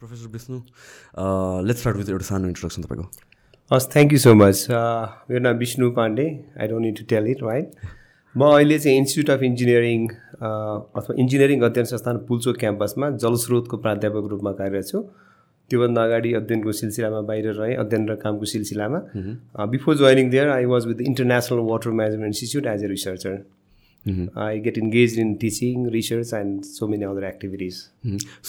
Professor Vishnu let's start with एउटा सानो introduction तपाईँको हस् थ्याङ्क यू सो मच मेरो नाम Vishnu Pandey I don't need to tell it right म अहिले चाहिँ इन्स्टिट्युट अफ इन्जिनियरिङ अथवा इन्जिनियरिङ अध्ययन संस्थान पुल्चोक क्याम्पसमा जलस्रोतको प्राध्यापक रूपमा कार्यरत छु। त्योभन्दा अगाडि अध्ययनको सिलसिलामा बाहिर रहेँ अध्ययन र कामको सिलसिलामा। Before joining there I was with international water management institute as a researcher I get engage in teaching research and so many other activities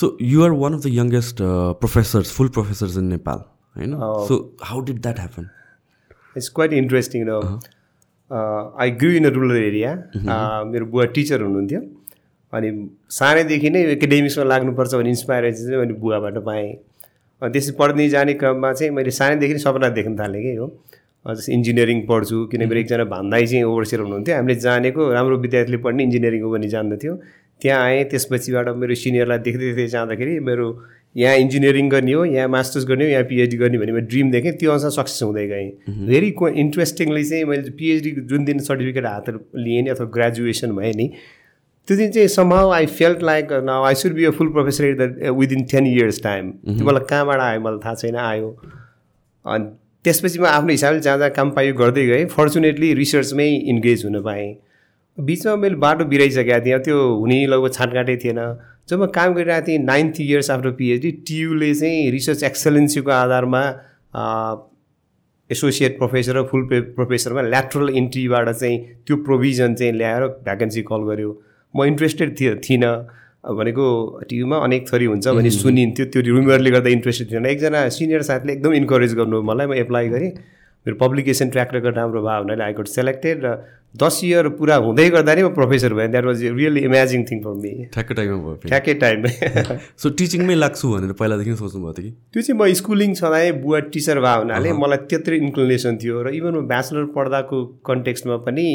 so you are one of the youngest professors full professors in Nepal होइन so how did that happen it's quite interesting र I grew in a rural area मेरो बुवा teacher हुनुहुन्थ्यो. अनि सानैदेखि नै एकाडेमिक्समा लाग्नुपर्छ भने इन्सपायरेसन चाहिँ मैले बुवाबाट पाएँ। अनि त्यसै पढ्दै जाने क्रममा चाहिँ मैले सानैदेखि नै सपना देख्न थालेँ कि हो। जस्तै इन्जिनियरिङ पढ्छु किनभने एकजना भन्दै चाहिँ ओभरसियर हुनुहुन्थ्यो। हामीले जानेको राम्रो विद्यार्थीले पढ्ने इन्जिनियरिङ हो भने जान्दथ्यो। त्यहाँ आएँ त्यसपछिबाट मेरो सिनियरलाई देख्दै देख्दै जाँदाखेरि मेरो यहाँ इन्जिनियरिङ गर्ने हो यहाँ मास्टर्स गर्ने हो यहाँ पिएचडी गर्ने भन्ने मैले ड्रिम देखेँ। त्यो अनुसार सक्सेस हुँदै गएँ। भेरी को इन्ट्रेस्टिङली चाहिँ मैले पिएचडी जुन दिन सर्टिफिकेट हात लिएँ नि अथवा ग्रेजुएसन भएँ नि त्यो दिन चाहिँ समहाउ आई फेल्ट लाइक न I should be a full professor the within ten years time त्यो मलाई कहाँबाट आयो? मलाई थाहा छैन आयो। अनि त्यसपछि म आफ्नो हिसाबले जहाँ जहाँ काम पायो गर्दै गएँ। फर्चुनेटली रिसर्चमै इन्गेज हुन पाएँ। बिचमा मैले बाटो बिराइसकेको थिएँ। त्यो हुने लगभग छाटकाटै थिएन। जब म काम गरिरहेको थिएँ नाइन्थ इयर्स आफ्टर पिएचडी टियुले चाहिँ रिसर्च एक्सलेन्सीको आधारमा एसोसिएट प्रोफेसर र फुल प्रोफेसरमा ल्याट्रल इन्ट्रीबाट चाहिँ त्यो प्रोभिजन चाहिँ ल्याएर भ्याकेन्सी कल गर्यो। म इन्ट्रेस्टेड थिएँ थिइनँ। भनेको टियुमा अनेक थरी हुन्छ भने सुनिन्थ्यो त्यो रुमरले गर्दा इन्ट्रेस्टेड थिएन एकजना सिनियर साथीले एकदम इन्करेज गर्नु मलाई म एप्लाई गरेँ मेरो पब्लिकेसन ट्र्याक रेकर्ड राम्रो भयो हुनाले आई गट सेलेक्टेड र दस इयर पुरा हुँदै गर्दा नै म प्रोफेसर भएँ। That was really amazing thing for me ठ्याक्कै टाइममा भयो ठ्याक्कै टाइममै सो टिचिङमै लाग्छु भनेर पहिलादेखि सोच्नुभएको थियो कि? त्यो चाहिँ म स्कुलिङ छँदा बुवा टिचर भयो हुनाले मलाई त्यत्रै इन्क्लिनेसन थियो। र इभन म ब्याचलर पढ्दाको कन्टेक्स्टमा पनि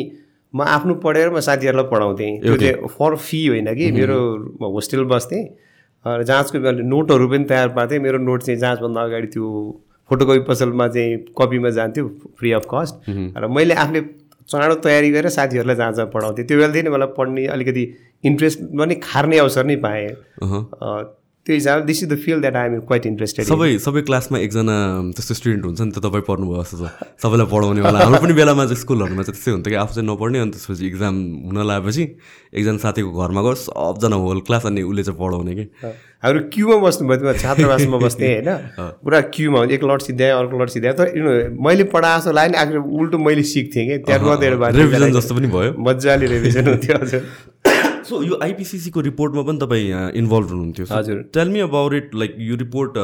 म आफ्नो पढेर म साथीहरूलाई पढाउँथेँ। त्यो चाहिँ फर फी होइन कि मेरो म होस्टेल बस्थेँ। र जाँचको नोटहरू पनि तयार पार्थेँ। मेरो नोट चाहिँ जाँचभन्दा अगाडि त्यो फोटोकपी पसलमा चाहिँ कपीमा जान्थ्यो फ्री अफ कस्ट र मैले आफूले चाँडो तयारी गरेर साथीहरूलाई जहाँ पढाउँथेँ। त्यो बेलादेखि मलाई पढ्ने अलिकति इन्ट्रेस्ट पनि खार्ने अवसर नै पाएँ। त्यो हिसाबले this is the feel that I am quite interested सबै सबै क्लासमा एकजना त्यस्तो स्टुडेन्ट हुन्छ नि त तपाईँ पढ्नुभयो जस्तो छ। सबैलाई पढाउनेवाला हाम्रो पनि बेलामा चाहिँ स्कुलहरूमा चाहिँ त्यस्तै हुन्थ्यो कि आफू चाहिँ नपढ्ने अनि त्यसपछि इक्जाम हुन लागेपछि एकजना साथीको घरमा गयो सबजना होल क्लास अनि उसले चाहिँ पढाउने कि। हाम्रो क्युमा बस्नुभयो त्यो छात्रावासमा बस्थेँ होइन? पुरा क्युमा एक लट सिद्ध्याएँ अर्को लट सिद्ध्याएँ तर मैले पढाएको जस्तो लाग्यो नि आखिर उल्टो मैले सिक्थेँ कि। त्यहाँबाट रिभिजन जस्तो पनि भयो। मजाले रिभिजन हुन्थ्यो हजुर। सो यो आइपिसिसीको रिपोर्टमा पनि तपाईँ इन्भल्भ हुनुहुन्थ्यो हजुर। Tell me about it like यो रिपोर्ट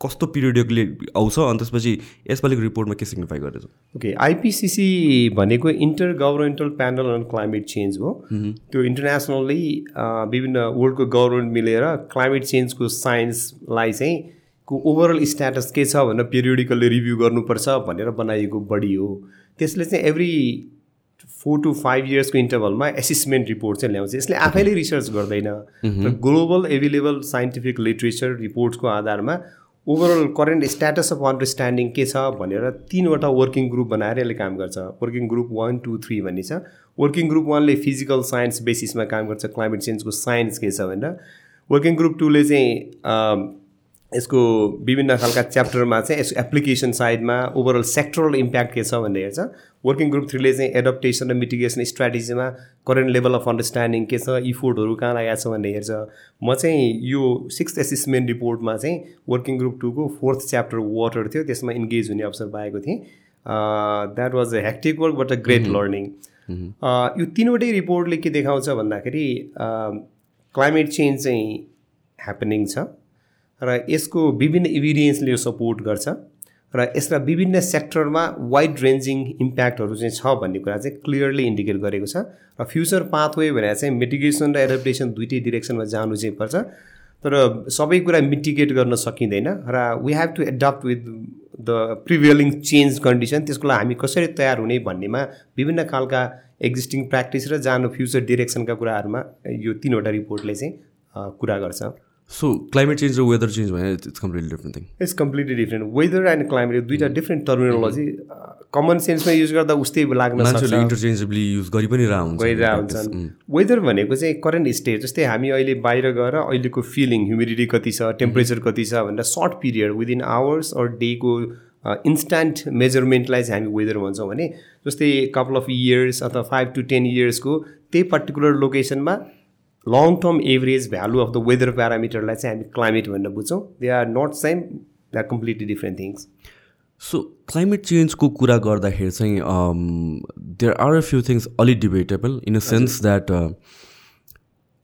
कस्तो पिरियडले आउँछ अनि त्यसपछि यसपालिको रिपोर्टमा के सिग्निफाई गरेछ ओके आइपिसिसी भनेको inter governmental panel on climate change हो त्यो इन्टरनेसनल्ली विभिन्न वर्ल्डको गभर्मेन्ट मिलेर क्लाइमेट चेन्जको साइन्सलाई चाहिँ को ओभरअल स्ट्याटस के छ भनेर पिरियोडिकल्ली रिभ्यू गर्नुपर्छ भनेर बनाइएको बडी हो। त्यसले चाहिँ एभ्री फोर टु फाइभ इयर्सको इन्टरभलमा एसेसमेन्ट रिपोर्ट चाहिँ ल्याउँछ। यसले आफैले रिसर्च गर्दैन। र ग्लोबल एभाइलेबल साइन्टिफिक लिट्रेचर रिपोर्ट्सको आधारमा overall current status of understanding के छ भनेर तिनवटा वर्किङ ग्रुप बनाएर यसले काम गर्छ। Working group one two three भन्ने छ वर्किङ ग्रुप वानले फिजिकल साइन्स बेसिसमा काम गर्छ। क्लाइमेट चेन्जको साइन्स के छ भनेर। वर्किङ ग्रुप टूले चाहिँ यसको विभिन्न खालका च्याप्टरमा चाहिँ यसको एप्लिकेसन साइडमा ओभरअल सेक्टरल इम्प्याक्ट के छ भनेर हेर्छ। वर्किङ ग्रुप थ्रीले चाहिँ एडप्टेसन र मिटिगेसन स्ट्राटेजीमा करेन्ट लेभल अफ अन्डरस्ट्यान्डिङ के छ इफोर्टहरू कहाँ लागेको छ भन्ने हेर्छ। म चाहिँ यो सिक्स एसेसमेन्ट रिपोर्टमा चाहिँ वर्किङ ग्रुप टूको फोर्थ च्याप्टर वाटर थियो त्यसमा इन्गेज हुने अवसर पाएको थिएँ। That was a hectic work but a great learning यो तिनवटै रिपोर्टले के देखाउँछ भन्दाखेरि क्लाइमेट चेन्ज चाहिँ ह्यापनिङ छ। र यसको विभिन्न इभिडेन्सले यो सपोर्ट गर्छ। र यसलाई विभिन्न सेक्टरमा वाइड रेन्जिङ इम्प्याक्टहरू चाहिँ छ भन्ने कुरा चाहिँ क्लियरली इन्डिकेट गरेको छ। र फ्युचर पाथवे भनेर चाहिँ मिटिगेसन र एडप्टेसन दुइटै डिरेक्सनमा जानु चाहिँ पर्छ। तर सबै कुरा मिटिगेट गर्न सकिँदैन र we have to adapt with the prevailing change condition त्यसको लागि हामी कसरी तयार हुने भन्नेमा विभिन्न खालका एक्जिस्टिङ प्र्याक्टिस र जानु फ्युचर डिरेक्सनका कुराहरूमा यो तिनवटा रिपोर्टले चाहिँ कुरा गर्छ। सो क्लाइमेट चेन्ज र वेदर चेन्ज भने it's completely different thing it's completely different weather and climate दुइटा डिफ्रेन्ट टर्मिनोलोजी कमन सेन्समा युज गर्दा उस्तै लाग्न मान्छेहरूले इन्टरचेन्जेबली युज गरि पनि हुन्छ हुन्छन्। वेदर भनेको चाहिँ करेन्ट स्टेट जस्तै हामी अहिले बाहिर गएर अहिलेको फिलिङ ह्युमिडिटी कति छ टेम्परेचर कति छ भनेर short period within hours or डेको इन्स्ट्यान्ट मेजरमेन्टलाई चाहिँ हामी वेदर भन्छौँ भने जस्तै कपाल अफ इयर्स अथवा फाइभ टु टेन इयर्सको त्यही particular लोकेसनमा long term average value of the weather प्यारामिटरलाई चाहिँ हामी क्लाइमेट भनेर बुझ्छौँ. They are not same they are completely different things so climate चेन्जको कुरा गर्दाखेरि चाहिँ there are a few things अलिक debatable in a sense that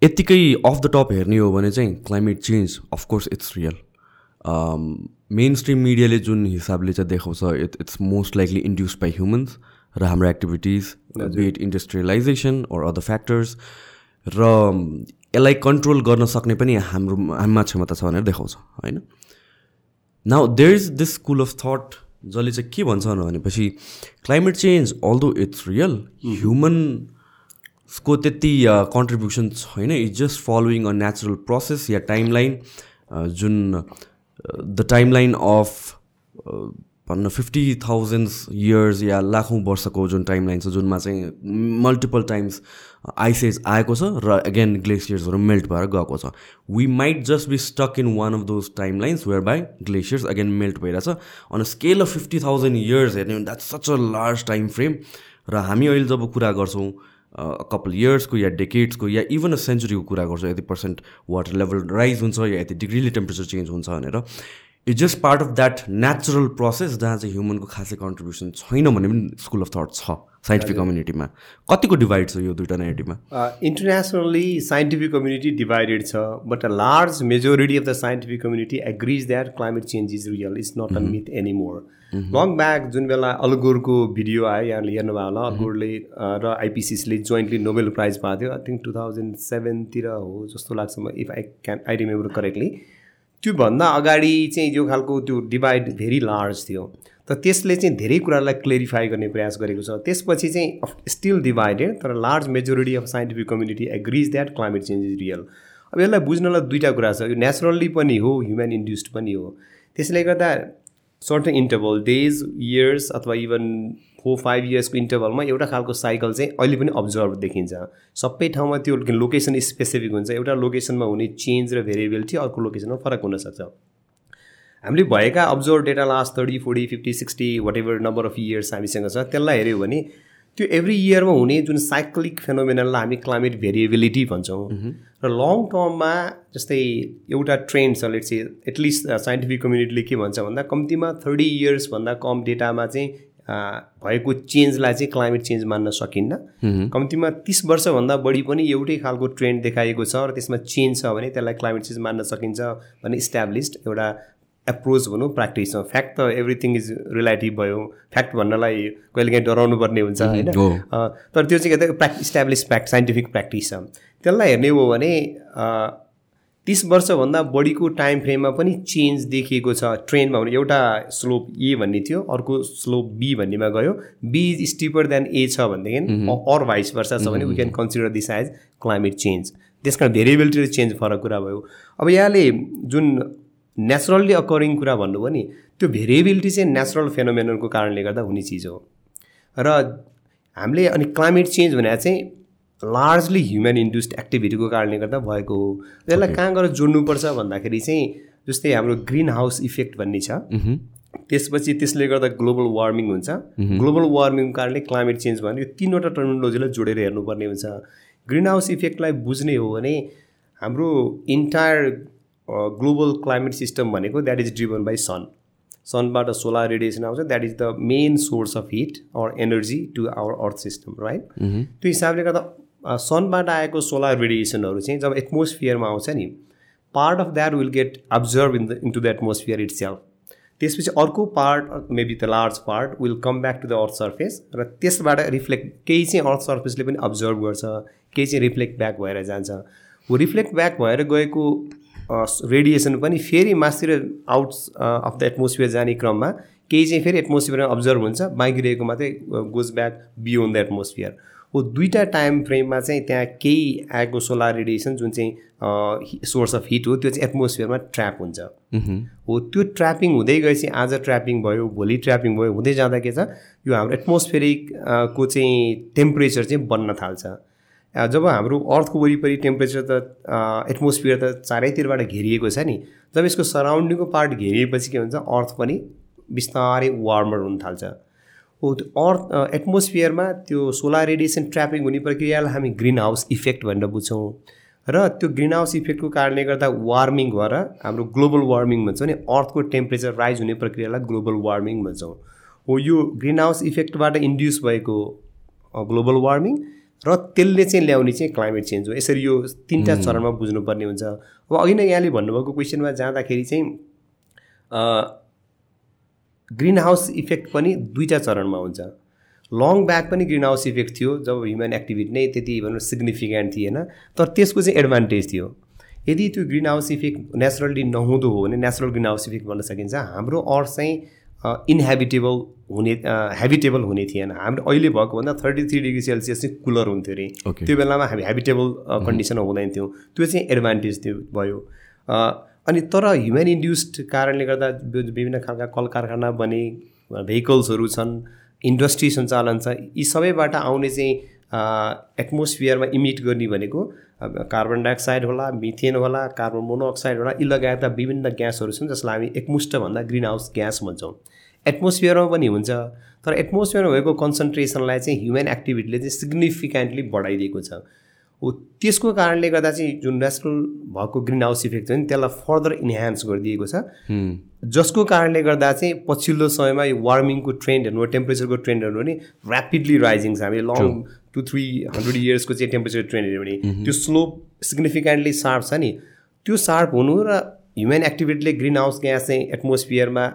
यत्तिकै अफ द टप हेर्ने हो भने चाहिँ climate change of course it's real mainstream मिडियाले जुन हिसाबले चाहिँ देखाउँछ it it's most likely induce by humans र हाम्रो activities be it industrialization or other factors र यसलाई कन्ट्रोल गर्न सक्ने पनि हाम्रो हामीमा क्षमता छ भनेर देखाउँछ होइन? Now there is this school of thought जसले चाहिँ के भन्छ भनेपछि climate change although it's real ह्युमनको त्यति कन्ट्रिब्युसन छैन it's just following a natural process yeah timeline जुन द टाइमलाइन अफ भन्न फिफ्टी थाउजन्ड्स इयर्स या लाखौँ वर्षको जुन टाइम लाइन छ जुनमा चाहिँ मल्टिपल टाइम्स आइसेज आएको छ र अगेन ग्लेसियर्सहरू मेल्ट भएर गएको छ। We might just be stuck in one of those time lines where by glaciers again melt भइरहेछ on scale of fifty thousand years हेर्ने भने that's such a large time frame र हामी अहिले जब कुरा गर्छौँ कपाल इयर्सको या डेकेड्सको या इभन अ सेन्चुरीको कुरा गर्छौँ यति पर्सेन्ट वाटर लेभल राइज हुन्छ या यति डिग्रीले टेम्परेचर चेन्ज हुन्छ भनेर। It's just part of that natural process जहाँ चाहिँ ह्युमनको खासै कन्ट्रिब्युसन छैन भने पनि स्कुल अफ थट छ। साइन्टिफिक कम्युनिटीमा कतिको डिभाइड छ यो दुइटा नेटिभमा इन्टरनेसनली साइन्टिफिक कम्युनिटी डिभाइडेड छ but a large majority of the scientific community agrees that climate change is real is not a myth any more long back जुन बेला अलगोरको भिडियो आयो यहाँले हेर्नुभयो होला अलगोरले र आइपिसिसले जोइन्टली नोबेल प्राइज पाएको थियो. आई थिङ्क टु थाउजन्ड सेभेनतिर हो जस्तो लाग्छ if I can I remember correctly त्योभन्दा अगाडि चाहिँ यो खालको त्यो डिभाइड भेरी लार्ज थियो। त त्यसले चाहिँ धेरै कुरालाई क्लेरिफाई गर्ने प्रयास गरेको छ। त्यसपछि चाहिँ स्टिल डिभाइडेड तर large majority of scientific community agrees that climate change is real अब यसलाई बुझ्नलाई दुईवटा कुरा छ। यो नेचुरल्ली पनि हो ह्युमन इन्ड्युस्ड पनि हो। त्यसले गर्दा सर्टन इन्टरभल डेज इयर्स अथवा इभन फोर फाइभ इयर्सको इन्टरभलमा एउटा खालको साइकल चाहिँ अहिले पनि अब्जर्भ देखिन्छ। सबै ठाउँमा त्यो लोकेसन स्पेसिफिक हुन्छ। एउटा लोकेसनमा हुने चेन्ज र भेरिएबिलिटी अर्को लोकेसनमा फरक हुनसक्छ हामीले भएका observe data last thirty forty fifty sixty whatever number of years हामीसँग छ त्यसलाई हेऱ्यो भने त्यो एभ्री इयरमा हुने जुन साइक्लिक फेनोमेनललाई हामी क्लाइमेट भेरिएबिलिटी भन्छौँ। र लङ टर्ममा जस्तै एउटा ट्रेन्ड छ लेट्स एटलिस्ट साइन्टिफिक कम्युनिटीले के भन्छ भन्दा कम्तीमा थर्टी इयर्सभन्दा कम डेटामा चाहिँ भएको चेन्जलाई चाहिँ क्लाइमेट चेन्ज मान्न सकिन्न। कम्तीमा तिस वर्षभन्दा बढी पनि एउटै खालको ट्रेन्ड देखाएको छ र त्यसमा चेन्ज छ भने त्यसलाई क्लाइमेट चेन्ज मान्न सकिन्छ भने इस्ट्याब्लिस्ड एउटा एप्रोच भनौँ प्र्याक्टिस हो। फ्याक्ट त एभ्रिथिङ इज रिलेटिभ भयो। फ्याक्ट भन्नलाई कहिले काहीँ डराउनु पर्ने हुन्छ होइन? तर त्यो चाहिँ के प्र्याक् इस्ट्याब्लिस फ्याक्ट साइन्टिफिक प्र्याक्टिस छ। त्यसलाई हेर्ने हो भने तिस वर्षभन्दा बढीको टाइम फ्रेममा पनि चेन्ज देखिएको छ। ट्रेनमा भने एउटा स्लोप ए भन्ने थियो अर्को स्लोप बी भन्नेमा गयो। B is steeper than A छ भनेदेखि अर भाइस वर्ष छ भने we can consider this as climate change त्यस कारण भेरिएबिलिटी चेन्ज फरक कुरा भयो। अब यहाँले जुन नेचुरल्ली अकरिङ कुरा भन्नुभयो नि त्यो भेरिएबिलिटी चाहिँ नेचुरल फेनोमेनलको कारणले गर्दा हुने चिज हो। र हामीले अनि क्लाइमेट चेन्ज भनेर चाहिँ लार्जली ह्युमन इन्ड्युस्ड एक्टिभिटीको कारणले गर्दा भएको हो। यसलाई कहाँ गएर जोड्नुपर्छ भन्दाखेरि चाहिँ जस्तै हाम्रो ग्रिन हाउस इफेक्ट भन्ने छ। त्यसपछि त्यसले गर्दा ग्लोबल वार्मिङ हुन्छ। ग्लोबल वार्मिङको कारणले क्लाइमेट चेन्ज भन्यो यो तिनवटा टर्मिनोलोजीलाई जोडेर हेर्नुपर्ने हुन्छ। ग्रिन हाउस इफेक्टलाई बुझ्ने हो भने हाम्रो इन्टायर ग्लोबल क्लाइमेट सिस्टम भनेको that is driven by sun सनबाट solar radiation आउँछ that is the main source of heat or energy to our earth system right त्यो हिसाबले गर्दा सनबाट आएको सोलर रेडिएसनहरू चाहिँ जब एटमोस्फियरमा आउँछ नि part of that will get observe in the into the atmosphere itself त्यसपछि अर्को part maybe the large part will come back to the earth surface र त्यसबाट रिफ्लेक्ट केही चाहिँ अर्थ सर्फेसले पनि अब्जर्भ गर्छ केही चाहिँ रिफ्लेक्ट ब्याक भएर जान्छ। रिफ्लेक्ट ब्याक भएर गएको रेडिएसन पनि फेरि मासतिर आउट अफ द एटमोस्फियर जाने क्रममा केही चाहिँ फेरि एटमोस्फियरमा अब्जर्भ हुन्छ बाँकी रहेको मात्रै goes back beyond the atmosphere. हो दुईवटा टाइम फ्रेममा चाहिँ त्यहाँ केही आएको सोलर रेडिएसन जुन चाहिँ सोर्स अफ हिट हो त्यो चाहिँ एटमोस्फियरमा ट्र्याप हुन्छ। हो त्यो ट्र्यापिङ हुँदै गएपछि आज ट्र्यापिङ भयो भोलि ट्र्यापिङ भयो हुँदै जाँदा के छ यो हाम्रो एटमोस्फेरिक को चाहिँ टेम्परेचर चाहिँ बन्न थाल्छ। जब हाम्रो अर्थको वरिपरि टेम्परेचर त एटमोस्फियर त चारैतिरबाट घेरिएको छ नि जब यसको सराउन्डिङको पार्ट घेरिएपछि के हुन्छ अर्थ पनि बिस्तारै वार्मर हुन थाल्छ। हो त्यो अर्थ एटमोस्फियरमा त्यो सोलर रेडिएसन ट्र्यापिङ हुने प्रक्रियालाई हामी ग्रिन हाउस इफेक्ट भनेर बुझ्छौँ। र त्यो ग्रिन हाउस इफेक्टको कारणले गर्दा वार्मिङ भएर हाम्रो ग्लोबल वार्मिङ भन्छौँ नि अर्थको टेम्परेचर राइज हुने प्रक्रियालाई ग्लोबल वार्मिङ भन्छौँ। हो यो ग्रिन हाउस इफेक्टबाट इन्ड्युस भएको ग्लोबल वार्मिङ र त्यसले चाहिँ ल्याउने चाहिँ क्लाइमेट चेन्ज हो। यसरी यो तिनवटा चरणमा बुझ्नुपर्ने हुन्छ। अब अघि नै यहाँले भन्नुभएको क्वेसनमा जाँदाखेरि चाहिँ ग्रिन हाउस इफेक्ट पनि दुईवटा चरणमा हुन्छ। लङ ब्याक पनि ग्रिन हाउस इफेक्ट थियो जब ह्युमन एक्टिभिटी नै त्यति भनौँ सिग्निफिकेन्ट थिएन। तर त्यसको चाहिँ एडभान्टेज थियो। यदि त्यो ग्रिन हाउस इफेक्ट नेचुरली नहुँदो हो भने नेचुरल ग्रिन हाउस इफेक्ट भन्न सकिन्छ। हाम्रो अर्थ चाहिँ इन्हेबिटेबल हुने हेबिटेबल हुने थिएन। हाम्रो अहिले भएको भन्दा थर्टी थ्री डिग्री सेल्सियस चाहिँ कुलर हुन्थ्यो अरे त्यो बेलामा हामी हेबिटेबल कन्डिसन हुँदैन थियौँ। त्यो चाहिँ एडभान्टेज थियो भयो। अनि तर ह्युमन इन्ड्युस्ड कारणले गर्दा विभिन्न खालका कल कारखाना बने भेहिकल्सहरू छन् इन्डस्ट्री सञ्चालन छ यी सबैबाट आउने चाहिँ एटमोस्फियरमा इमिट गर्ने भनेको कार्बन डाइअक्साइड होला मिथेन होला कार्बन मोनोअक्साइड होला यी लगायतका विभिन्न ग्यासहरू छन् जसलाई हामी एकमुष्टभन्दा ग्रिन हाउस ग्यास भन्छौँ। एटमोस्फियरमा पनि हुन्छ तर एटमोस्फियरमा भएको कन्सन्ट्रेसनलाई चाहिँ ह्युमन एक्टिभिटीले चाहिँ सिग्निफिकेन्टली बढाइदिएको छ। हो त्यसको कारणले गर्दा चाहिँ जुन नेचुरल भएको ग्रिन हाउस इफेक्ट छ नि त्यसलाई फर्दर इन्हान्स गरिदिएको छ। जसको कारणले गर्दा चाहिँ पछिल्लो समयमा यो वार्मिङको ट्रेन्डहरू टेम्परेचरको ट्रेन्डहरू पनि ऱ्यापिडली राइजिङ छ। हामी लङ टु थ्री हन्ड्रेड इयर्सको चाहिँ टेम्परेचर ट्रेन्ड हेऱ्यो भने त्यो स्लोप सिग्निफिकेन्टली सार्प छ नि। त्यो सार्प हुनु र ह्युमन एक्टिभिटीले ग्रिन हाउस ग्यास चाहिँ एटमोस्फियरमा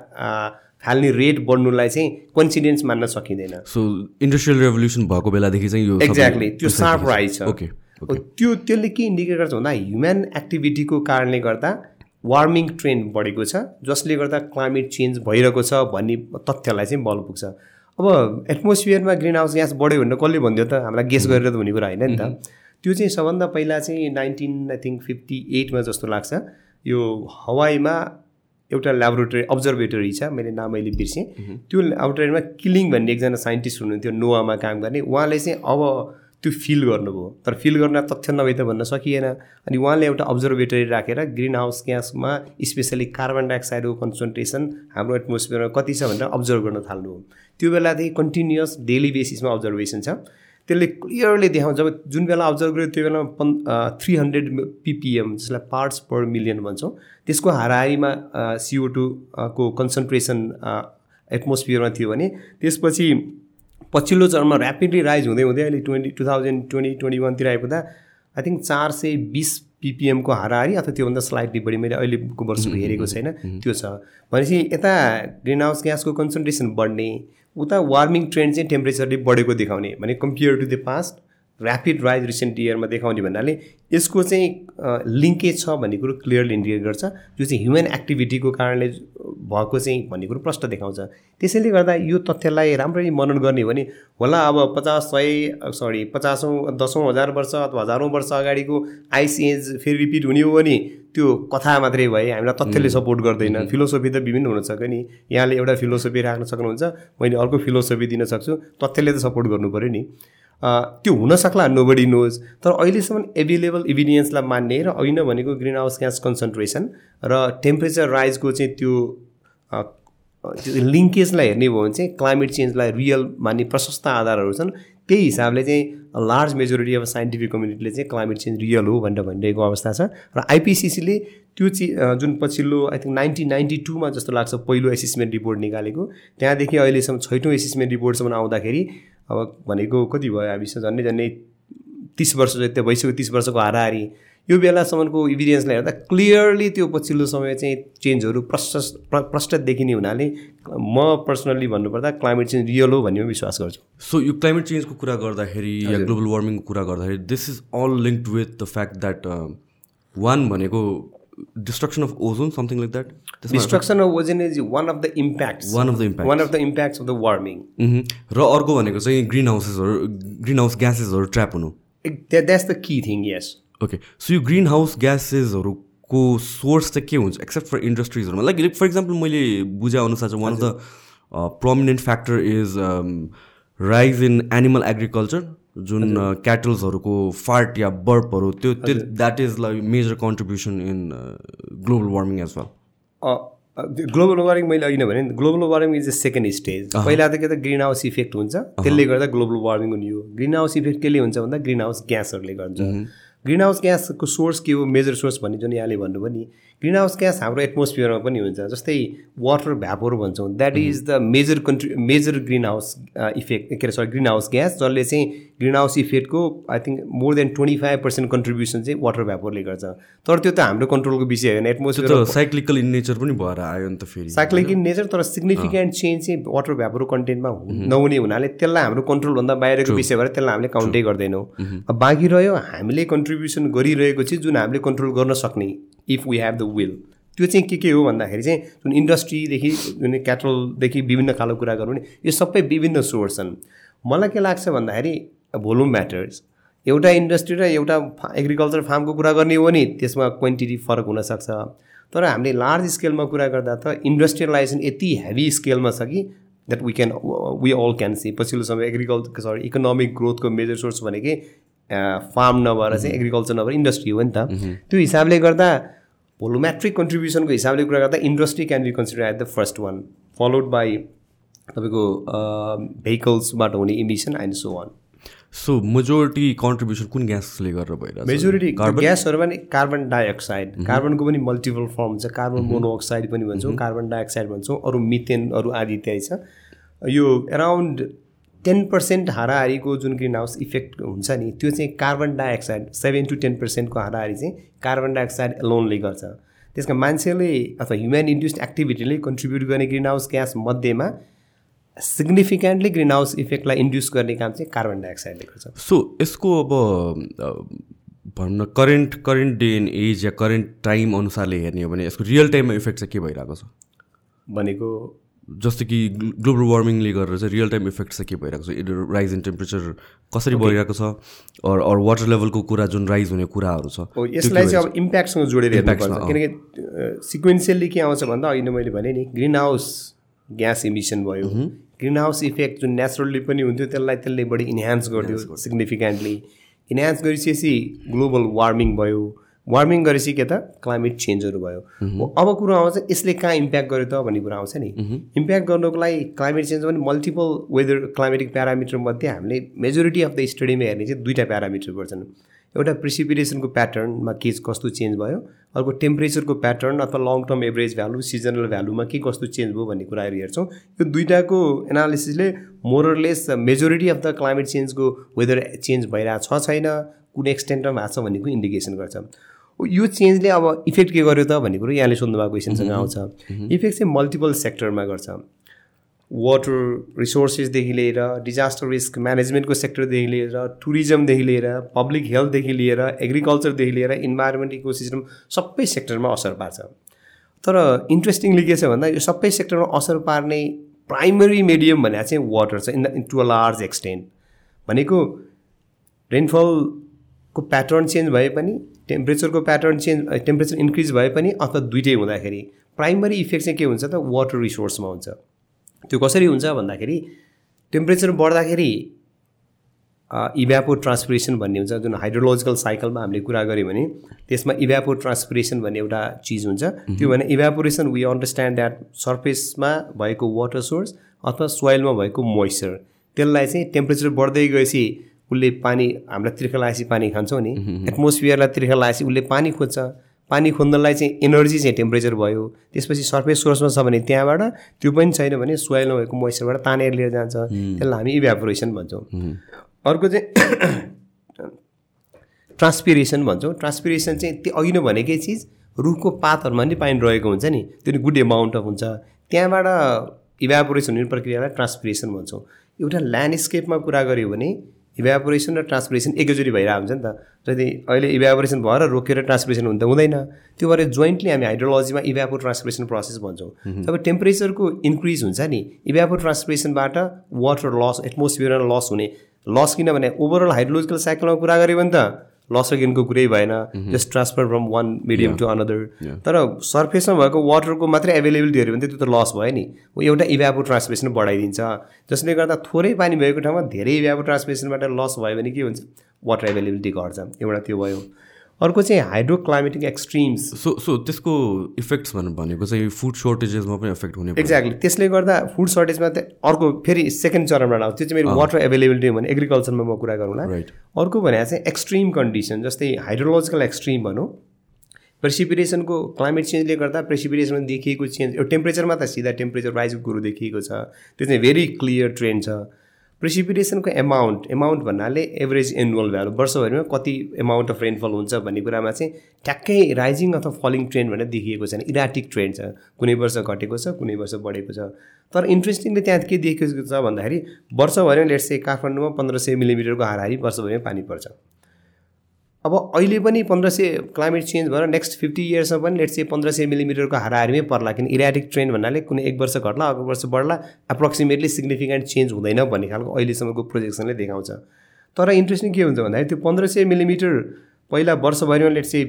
फाल्ने रेट बढ्नुलाई चाहिँ कन्सिडेन्स मान्न सकिँदैन। सो इन्डस्ट्रियल रेभोल्युसन भएको बेलादेखि चाहिँ यो एक्ज्याक्टली त्यो सार्प राइज छ। ओके त्यो त्यसले के इन्डिकेट गर्छ भन्दा ह्युमन एक्टिभिटीको कारणले गर्दा वार्मिङ ट्रेन्ड बढेको छ जसले गर्दा क्लाइमेट चेन्ज भइरहेको छ भन्ने तथ्यलाई चाहिँ बल पुग्छ। अब एटमोस्फियरमा ग्रिन हाउस ग्यास बढ्यो भनेर कसले भनिदियो त? हामीलाई गेस गरेर त हुने कुरा होइन नि त। त्यो चाहिँ सबभन्दा पहिला चाहिँ नाइन्टिन आई थिङ्क फिफ्टी एटमा जस्तो लाग्छ। यो हवाईमा एउटा ल्याबोरेटरी अब्जर्भेटरी छ मैले नाम अहिले बिर्सेँ। त्यो ल्याबोरेटरीमा किलिङ भन्ने एकजना साइन्टिस्ट हुनुहुन्थ्यो नोवामा काम गर्ने। उहाँले चाहिँ अब त्यो फिल गर्नुभयो। तर फिल गर्न तथ्य नभए त भन्न सकिएन। अनि उहाँले एउटा अब्जर्भेटरी राखेर ग्रिन हाउस ग्यासमा स्पेसली कार्बन डाइअक्साइडको कन्सन्ट्रेसन हाम्रो एटमोस्फियरमा कति छ भनेर अब्जर्भ गर्न थाल्नुभयो। त्यो बेलादेखि कन्टिन्युस डेली बेसिसमा अब्जर्भेसन छ। त्यसले क्लियरली देखाउँछ जब जुन बेला अब्जर्भ गर्यो त्यो बेलामा पन् थ्री हन्ड्रेड पिपिएम जसलाई पार्ट्स पर मिलियन भन्छौँ त्यसको हाराहारीमा सिओ टूको कन्सन्ट्रेसन एटमोस्फियरमा थियो भने त्यसपछि पछिल्लो चरणमा ऱ्यापिडली राइज हुँदै हुँदै अहिले twenty two thousand twenty twenty वानतिर आइपुग्दा आई थिङ्क चार सय बिस पिपिएमको हाराहारी अथवा त्योभन्दा स्लाइटली बढी मैले अहिलेको वर्षको हेरेको छैन त्यो छ। भनेपछि यता ग्रिन हाउस ग्यासको कन्सन्ट्रेसन बढ्ने उता वार्मिङ ट्रेन्ड चाहिँ टेम्परेचरले बढेको देखाउने भने compare to the past rapid rise recent इयरमा देखाउने भन्नाले यसको चाहिँ लिङ्केज छ भन्ने कुरो क्लियरली इन्डिकेट गर्छ। जो चाहिँ ह्युमन एक्टिभिटीको कारणले भएको चाहिँ भन्ने कुरो प्रष्ट देखाउँछ। त्यसैले गर्दा यो तथ्यलाई राम्ररी मनन गर्ने हो भने होला अब पचास सय सरी पचासौँ दसौँ हजार वर्ष अथवा हजारौँ वर्ष अगाडिको आइस एज फेरि रिपिट हुने हो भने त्यो कथा मात्रै भए हामीलाई तथ्यले सपोर्ट गर्दैन। फिलोसफी त विभिन्न हुनसक्यो नि। यहाँले एउटा फिलोसफी राख्न सक्नुहुन्छ। मैले अर्को फिलोसफी दिन सक्छु। तथ्यले त सपोर्ट गर्नु पऱ्यो नि। त्यो हुनसक्ला नोबडी नोज तर अहिलेसम्म एभाइलेबल इभिडियन्सलाई मान्ने र होइन भनेको ग्रिन हाउस ग्यास कन्सन्ट्रेसन र टेम्परेचर राइजको चाहिँ त्यो लिङ्केजलाई हेर्ने भयो भने चाहिँ क्लाइमेट चेन्जलाई रियल मान्ने प्रशस्त आधारहरू छन्। त्यही हिसाबले चाहिँ लार्ज मेजोरिटी अफ साइन्टिफिक कम्युनिटीले चाहिँ क्लाइमेट चेन्ज रियल हो भनेर भनिरहेको अवस्था छ। र आइपिसिसीले त्यो चाहिँ जुन पछिल्लो आई थिङ्क नाइन्टिन नाइन्टी टूमा जस्तो लाग्छ पहिलो एसेसमेन्ट रिपोर्ट निकालेको त्यहाँदेखि अहिलेसम्म छैटौँ एसेसमेन्ट रिपोर्टसम्म आउँदाखेरि अब भनेको कति भयो हामीसँग झन्डै झन्डै तिस वर्ष जति भइसक्यो तिस वर्षको हाराहारी। यो बेलासम्मको इभिडेन्सलाई हेर्दा क्लियरली त्यो पछिल्लो समय चाहिँ चेन्जहरू प्रशस्त प्रष्ट देखिने हुनाले म पर्सनल्ली भन्नुपर्दा क्लाइमेट चेन्ज रियल हो भन्ने विश्वास गर्छु। सो यो क्लाइमेट चेन्जको कुरा गर्दाखेरि या ग्लोबल वार्मिङको कुरा गर्दाखेरि this is all link with the fact that one भनेको destruction of ozone something like that destruction of ozone is one of the impact one of the impact one of the impacts of the warming र अर्को भनेको चाहिँ green हाउसेसहरू green house ग्यासेसहरू trap हुनु। That's the key thing yes okay so यो green house ग्यासेसहरूको source चाहिँ के हुन्छ एक्सेप्ट फर इन्डस्ट्रिजहरूमा लाइक फर इक्जाम्पल मैले बुझे अनुसार चाहिँ one of the prominent factor is rise in animal agriculture जुन क्याटल्सहरूको फार्ट या बर्पहरू त्यो त्यो that is like major contribution in global warming as well global warming मैले अघि भने global warming is the second stage. पहिला त के त ग्रिन हाउस इफेक्ट हुन्छ त्यसले गर्दा ग्लोबल वार्मिङ हुने हो ग्रिन हाउस इफेक्ट केले हुन्छ भन्दा ग्रिन हाउस ग्यासहरूले गर्छ। ग्रिन हाउस ग्यासको सोर्स के हो मेजर सोर्स भन्ने जुन यहाँले भन्नुभयो नि ग्रिन हाउस ग्यास हाम्रो एटमोस्फियरमा पनि हुन्छ जस्तै वाटर भ्यापोर भन्छौँ। That is the major country major greenhouse effect के अरे सरी ग्रिन हाउस ग्यास जसले चाहिँ green house इफेक्टको I think more than twenty five percent contribution चाहिँ वाटर भ्यापोरले गर्छ। तर त्यो त हाम्रो कन्ट्रोलको विषय होइन एटमोस्फियर साइक्लिकल इन नेचर पनि भएर आयो नि त फेरि। साइक्लिक इन नेचर तर सिग्निफिकेन्ट चेन्ज चाहिँ वाटर भ्यापोर कन्टेन्टमा नहुने हुनाले त्यसलाई हाम्रो कन्ट्रोलभन्दा बाहिरको विषय भएर त्यसलाई हामीले काउन्टै गर्दैनौँ। बाँकी रह्यो हामीले कन्ट्रिब्युसन गरिरहेको चाहिँ जुन हामीले कन्ट्रोल गर्न सक्ने if we have the will त्यो चाहिँ के के हो भन्दाखेरि चाहिँ जुन इन्डस्ट्रीदेखि जुन क्याटलदेखि विभिन्न खालको कुरा गरौँ नि यो सबै विभिन्न सोर्स छन्। मलाई के लाग्छ भन्दाखेरि भोल्युम म्याटर्स एउटा इन्डस्ट्री र एउटा एग्रिकल्चर फार्मको कुरा गर्ने हो भने त्यसमा क्वान्टिटी फरक हुनसक्छ। तर हामीले लार्ज स्केलमा कुरा गर्दा त इन्डस्ट्रियलाइजेसन यति हेभी स्केलमा छ कि that we can we all can see पछिल्लो समय एग्रिकल्चर सरी इकोनोमिक ग्रोथको मेजर सोर्स भनेकै फार्म नभएर चाहिँ एग्रिकल्चर नभएर इन्डस्ट्री हो नि त। त्यो हिसाबले गर्दा भोलोमेट्रिक कन्ट्रिब्युसनको हिसाबले कुरा गर्दा industry can be consider at the first one followed by तपाईँको भेहिकल्सबाट हुने emission and so on so majority contribution कुन ग्यासले गरेर भइरहेको मेजोरिटी ग्यासहरू पनि कार्बन डाइअक्साइड कार्बनको पनि मल्टिपल फर्म हुन्छ कार्बन मोनोअक्साइड पनि भन्छौँ कार्बन डाइअक्साइड भन्छौँ अरू मिथेनहरू आदि इत्यादि छ। यो एराउन्ड टेन पर्सेन्ट हाराहारीको जुन ग्रिन हाउस इफेक्ट हुन्छ नि त्यो चाहिँ carbon dioxide seven to ten पर्सेन्टको हाराहारी चाहिँ कार्बन डाइअक्साइड लोनले गर्छ। त्यसमा मान्छेले अथवा ह्युमन इन्ड्युस्ड एक्टिभिटीले कन्ट्रिब्युट गर्ने ग्रिन हाउस ग्यास मध्येमा सिग्निफिकेन्टली ग्रिन हाउस इफेक्टलाई इन्ड्युस गर्ने काम चाहिँ कार्बन डाइअक्साइडले गर्छ। सो यसको अब भनौँ न current current day in age yeah current time अनुसारले हेर्ने हो भने यसको रियल टाइममा इफेक्ट चाहिँ के भइरहेको छ? भनेको जस्तो कि ग्लोबल वार्मिङले गरेर चाहिँ रियल टाइम इफेक्ट चाहिँ के भइरहेको छ? राइज इन टेम्परेचर कसरी भइरहेको छ? अरू वाटर लेभलको कुरा जुन राइज हुने कुराहरू छ यसलाई चाहिँ अब इम्प्याक्टसँग जोडेर हेर्नुपर्छ। किनकि सिक्वेन्सियल्ली के आउँछ भन्दा अहिले मैले भने नि ग्रिन हाउस ग्यास इमिसन भयो। ग्रिन हाउस इफेक्ट जुन नेचुरल्ली पनि हुन्थ्यो त्यसलाई त्यसले बढी इन्हान्स गरिदियो सिग्निफिकेन्टली इन्हान्स गरिसकेपछि ग्लोबल वार्मिङ भयो। वार्मिङ गरेपछि के त क्लाइमेट चेन्जहरू भयो। अब कुरो आउँछ यसले कहाँ इम्प्याक्ट गर्यो त भन्ने कुरा आउँछ नि। इम्प्याक्ट गर्नुको लागि क्लाइमेट चेन्ज पनि मल्टिपल वेदर क्लाइमेटिक प्यारामिटर मध्ये हामीले मेजोरिटी अफ द स्टडीमा हेर्ने चाहिँ दुईवटा प्यारामिटर गर्छन्। एउटा प्रिसिपिटेसनको प्याटर्नमा के कस्तो चेन्ज भयो अर्को टेम्परेचरको प्याटर्न अथवा long term average value seasonal भ्यालुमा के कस्तो चेन्ज भयो भन्ने कुराहरू हेर्छौँ। यो दुइटाको एनालिसिसले more or less majority of the climate चेन्जको weather change भइरहेको छ छैन कुन एक्सटेन्टमा भएको छ भन्नेको इन्डिकेसन गर्छ। यो चेन्जले अब इफेक्ट के गर्यो त भन्ने कुरो यहाँले सोध्नु भएको क्वेसनसँग आउँछ। इफेक्ट चाहिँ मल्टिपल सेक्टरमा गर्छ। वाटर रिसोर्सेसदेखि लिएर डिजास्टर रिस्क म्यानेजमेन्टको सेक्टरदेखि लिएर टुरिज्मदेखि लिएर पब्लिक हेल्थदेखि लिएर एग्रिकल्चरदेखि लिएर इन्भाइरोमेन्ट इकोसिस्टम सबै सेक्टरमा असर पार्छ। तर इन्ट्रेस्टिङली के छ भन्दा यो सबै सेक्टरमा असर पार्ने प्राइमरी मिडियम भनेर चाहिँ वाटर छ in the to a large extent भनेको रेनफलको प्याटर्न चेन्ज भए पनि टेम्परेचरको प्याटर्न चेन्ज टेम्परेचर इन्क्रिज भए पनि अथवा दुइटै हुँदाखेरि प्राइमरी इफेक्ट चाहिँ के हुन्छ त? वाटर रिसोर्समा हुन्छ। त्यो कसरी हुन्छ भन्दाखेरि टेम्परेचर बढ्दाखेरि इभ्यापो ट्रान्सपिरेसन भन्ने हुन्छ। जुन हाइड्रोलोजिकल साइकलमा हामीले कुरा गऱ्यौँ भने त्यसमा इभ्यापो ट्रान्सपिरेसन भन्ने एउटा चिज हुन्छ। त्यो भने इभ्यापोरेसन वी अन्डरस्ट्यान्ड द्याट सर्फेसमा भएको वाटर सोर्स अथवा सोइलमा भएको मोइस्चर त्यसलाई चाहिँ टेम्परेचर बढ्दै गएपछि उसले पानी हामीलाई तिर्खा पानी खान्छौँ नि। एटमोस्फियरलाई तिर्खा उसले पानी खोज्छ। पानी खोज्नलाई चाहिँ एनर्जी चाहिँ टेम्परेचर भयो। त्यसपछि सर्फेस सोर्समा छ भने त्यहाँबाट त्यो पनि छैन भने सोइलमा भएको मोइस्चरबाट तानेर लिएर जान्छ। त्यसलाई हामी इभ्यापोरेसन भन्छौँ। अर्को चाहिँ ट्रान्सपिरेसन भन्छौँ। ट्रान्सपिरेसन चाहिँ त्यो अघि नै भनेकै चिज रुखको पातहरूमा पनि पानी रहेको हुन्छ नि। त्यो गुड एमाउन्ट अफ हुन्छ। त्यहाँबाट इभ्यापोरेसन हुने प्रक्रियालाई ट्रान्सपिरेसन भन्छौँ। एउटा ल्यान्डस्केपमा कुरा गऱ्यो भने इभ्यापोरेसन र ट्रान्सपिरेसन एकैचोटि भइरहेको हुन्छ नि त। जति अहिले इभ्यापोरेसन भएर रोकेर ट्रान्सपिरेसन हुन त हुँदैन। त्यो भएर जोइन्टली हामी हाइड्रोलोजीमा इभ्यापो ट्रान्सपिरेसन प्रोसेस भन्छौँ। जब टेम्परेचरको इन्क्रिज हुन्छ नि इभ्यापो ट्रान्सपिरेसनबाट वाटर लस एटमोस्फियरमा लस हुने। लस किनभने ओभरअल हाइड्रोलोजिकल साइकलमा कुरा गऱ्यो भने त लस गेनको कुरै भएन just transfer from one medium to another तर सर्फेसमा भएको वाटरको मात्रै एभाइलेबिलिटी हेऱ्यो भने त्यो त लस भयो नि। एउटा इभ्यापो ट्रान्समिसन बढाइदिन्छ। जसले गर्दा थोरै पानी भएको ठाउँमा धेरै इभ्यापो ट्रान्समिसनबाट लस भयो भने के हुन्छ? वाटर एभाइलेबिलिटी घट्छ। एउटा त्यो भयो। अर्को चाहिँ hydro climatic extremes so so त्यसको इफेक्ट्स भनेको चाहिँ फुड सर्टेजेसमा पनि इफेक्ट हुने एक्ज्याक्टली त्यसले गर्दा फुड सर्टेजमा चाहिँ अर्को फेरि सेकेन्ड चरणमा आउँछ त्यो चाहिँ मेरो वाटर एभाइलेबिलिटी भने एग्रिकल्चरमा म कुरा गरौँला। राइट अर्को भने चाहिँ एक्सट्रिम कन्डिसन जस्तै हाइड्रोलोजिकल एक्सट्रिम भनौँ। प्रेसिपिरेसनको क्लाइमेट चेन्जले गर्दा प्रेसिपिरेसनमा देखिएको चेन्ज टेम्परेचरमा त सिधा टेम्परेचर राइजको कुरो देखिएको छ। त्यो चाहिँ भेरी क्लियर ट्रेन्ड छ। प्रेसिपिटेसनको एमाउन्ट एमाउन्ट भन्नाले एभरेज एनुअल भ्यालु वर्षभरिमा कति एमाउन्ट अफ रेनफल हुन्छ भन्ने कुरामा चाहिँ ठ्याक्कै राइजिङ अथवा फलिङ ट्रेन्ड भनेर देखिएको छैन। इराटिक ट्रेन्ड छ। कुनै वर्ष घटेको छ कुनै वर्ष बढेको छ। तर इन्ट्रेस्टिङली त्यहाँ के देखिएको छ भन्दाखेरि वर्षभरिमा लेट्स काठमाडौँमा पन्ध्र सय मिलिमिटरको हाराहारी वर्षभरिमा पानी पर्छ। अब अहिले पनि पन्ध्र सय क्लाइमेट चेन्ज भएर नेक्स्ट फिफ्टी इयर्समा पनि लेट चाहिँ पन्ध्र सय मिलिमिटरको हाराहारीमै पर्ला किन इराटिक ट्रेन्ड भन्नाले कुनै एक वर्ष घट्ला अर्को वर्ष बढ्ला एप्रोक्सिमेटली सिग्निफिकेन्ट चेन्ज हुँदैन भन्ने खालको अहिलेसम्मको प्रोजेक्सनले देखाउँछ। तर इन्ट्रेस्टिङ के हुन्छ भन्दाखेरि त्यो पन्ध्र सय मिलिमिटर पहिला वर्षभरिमा लेट चाहिँ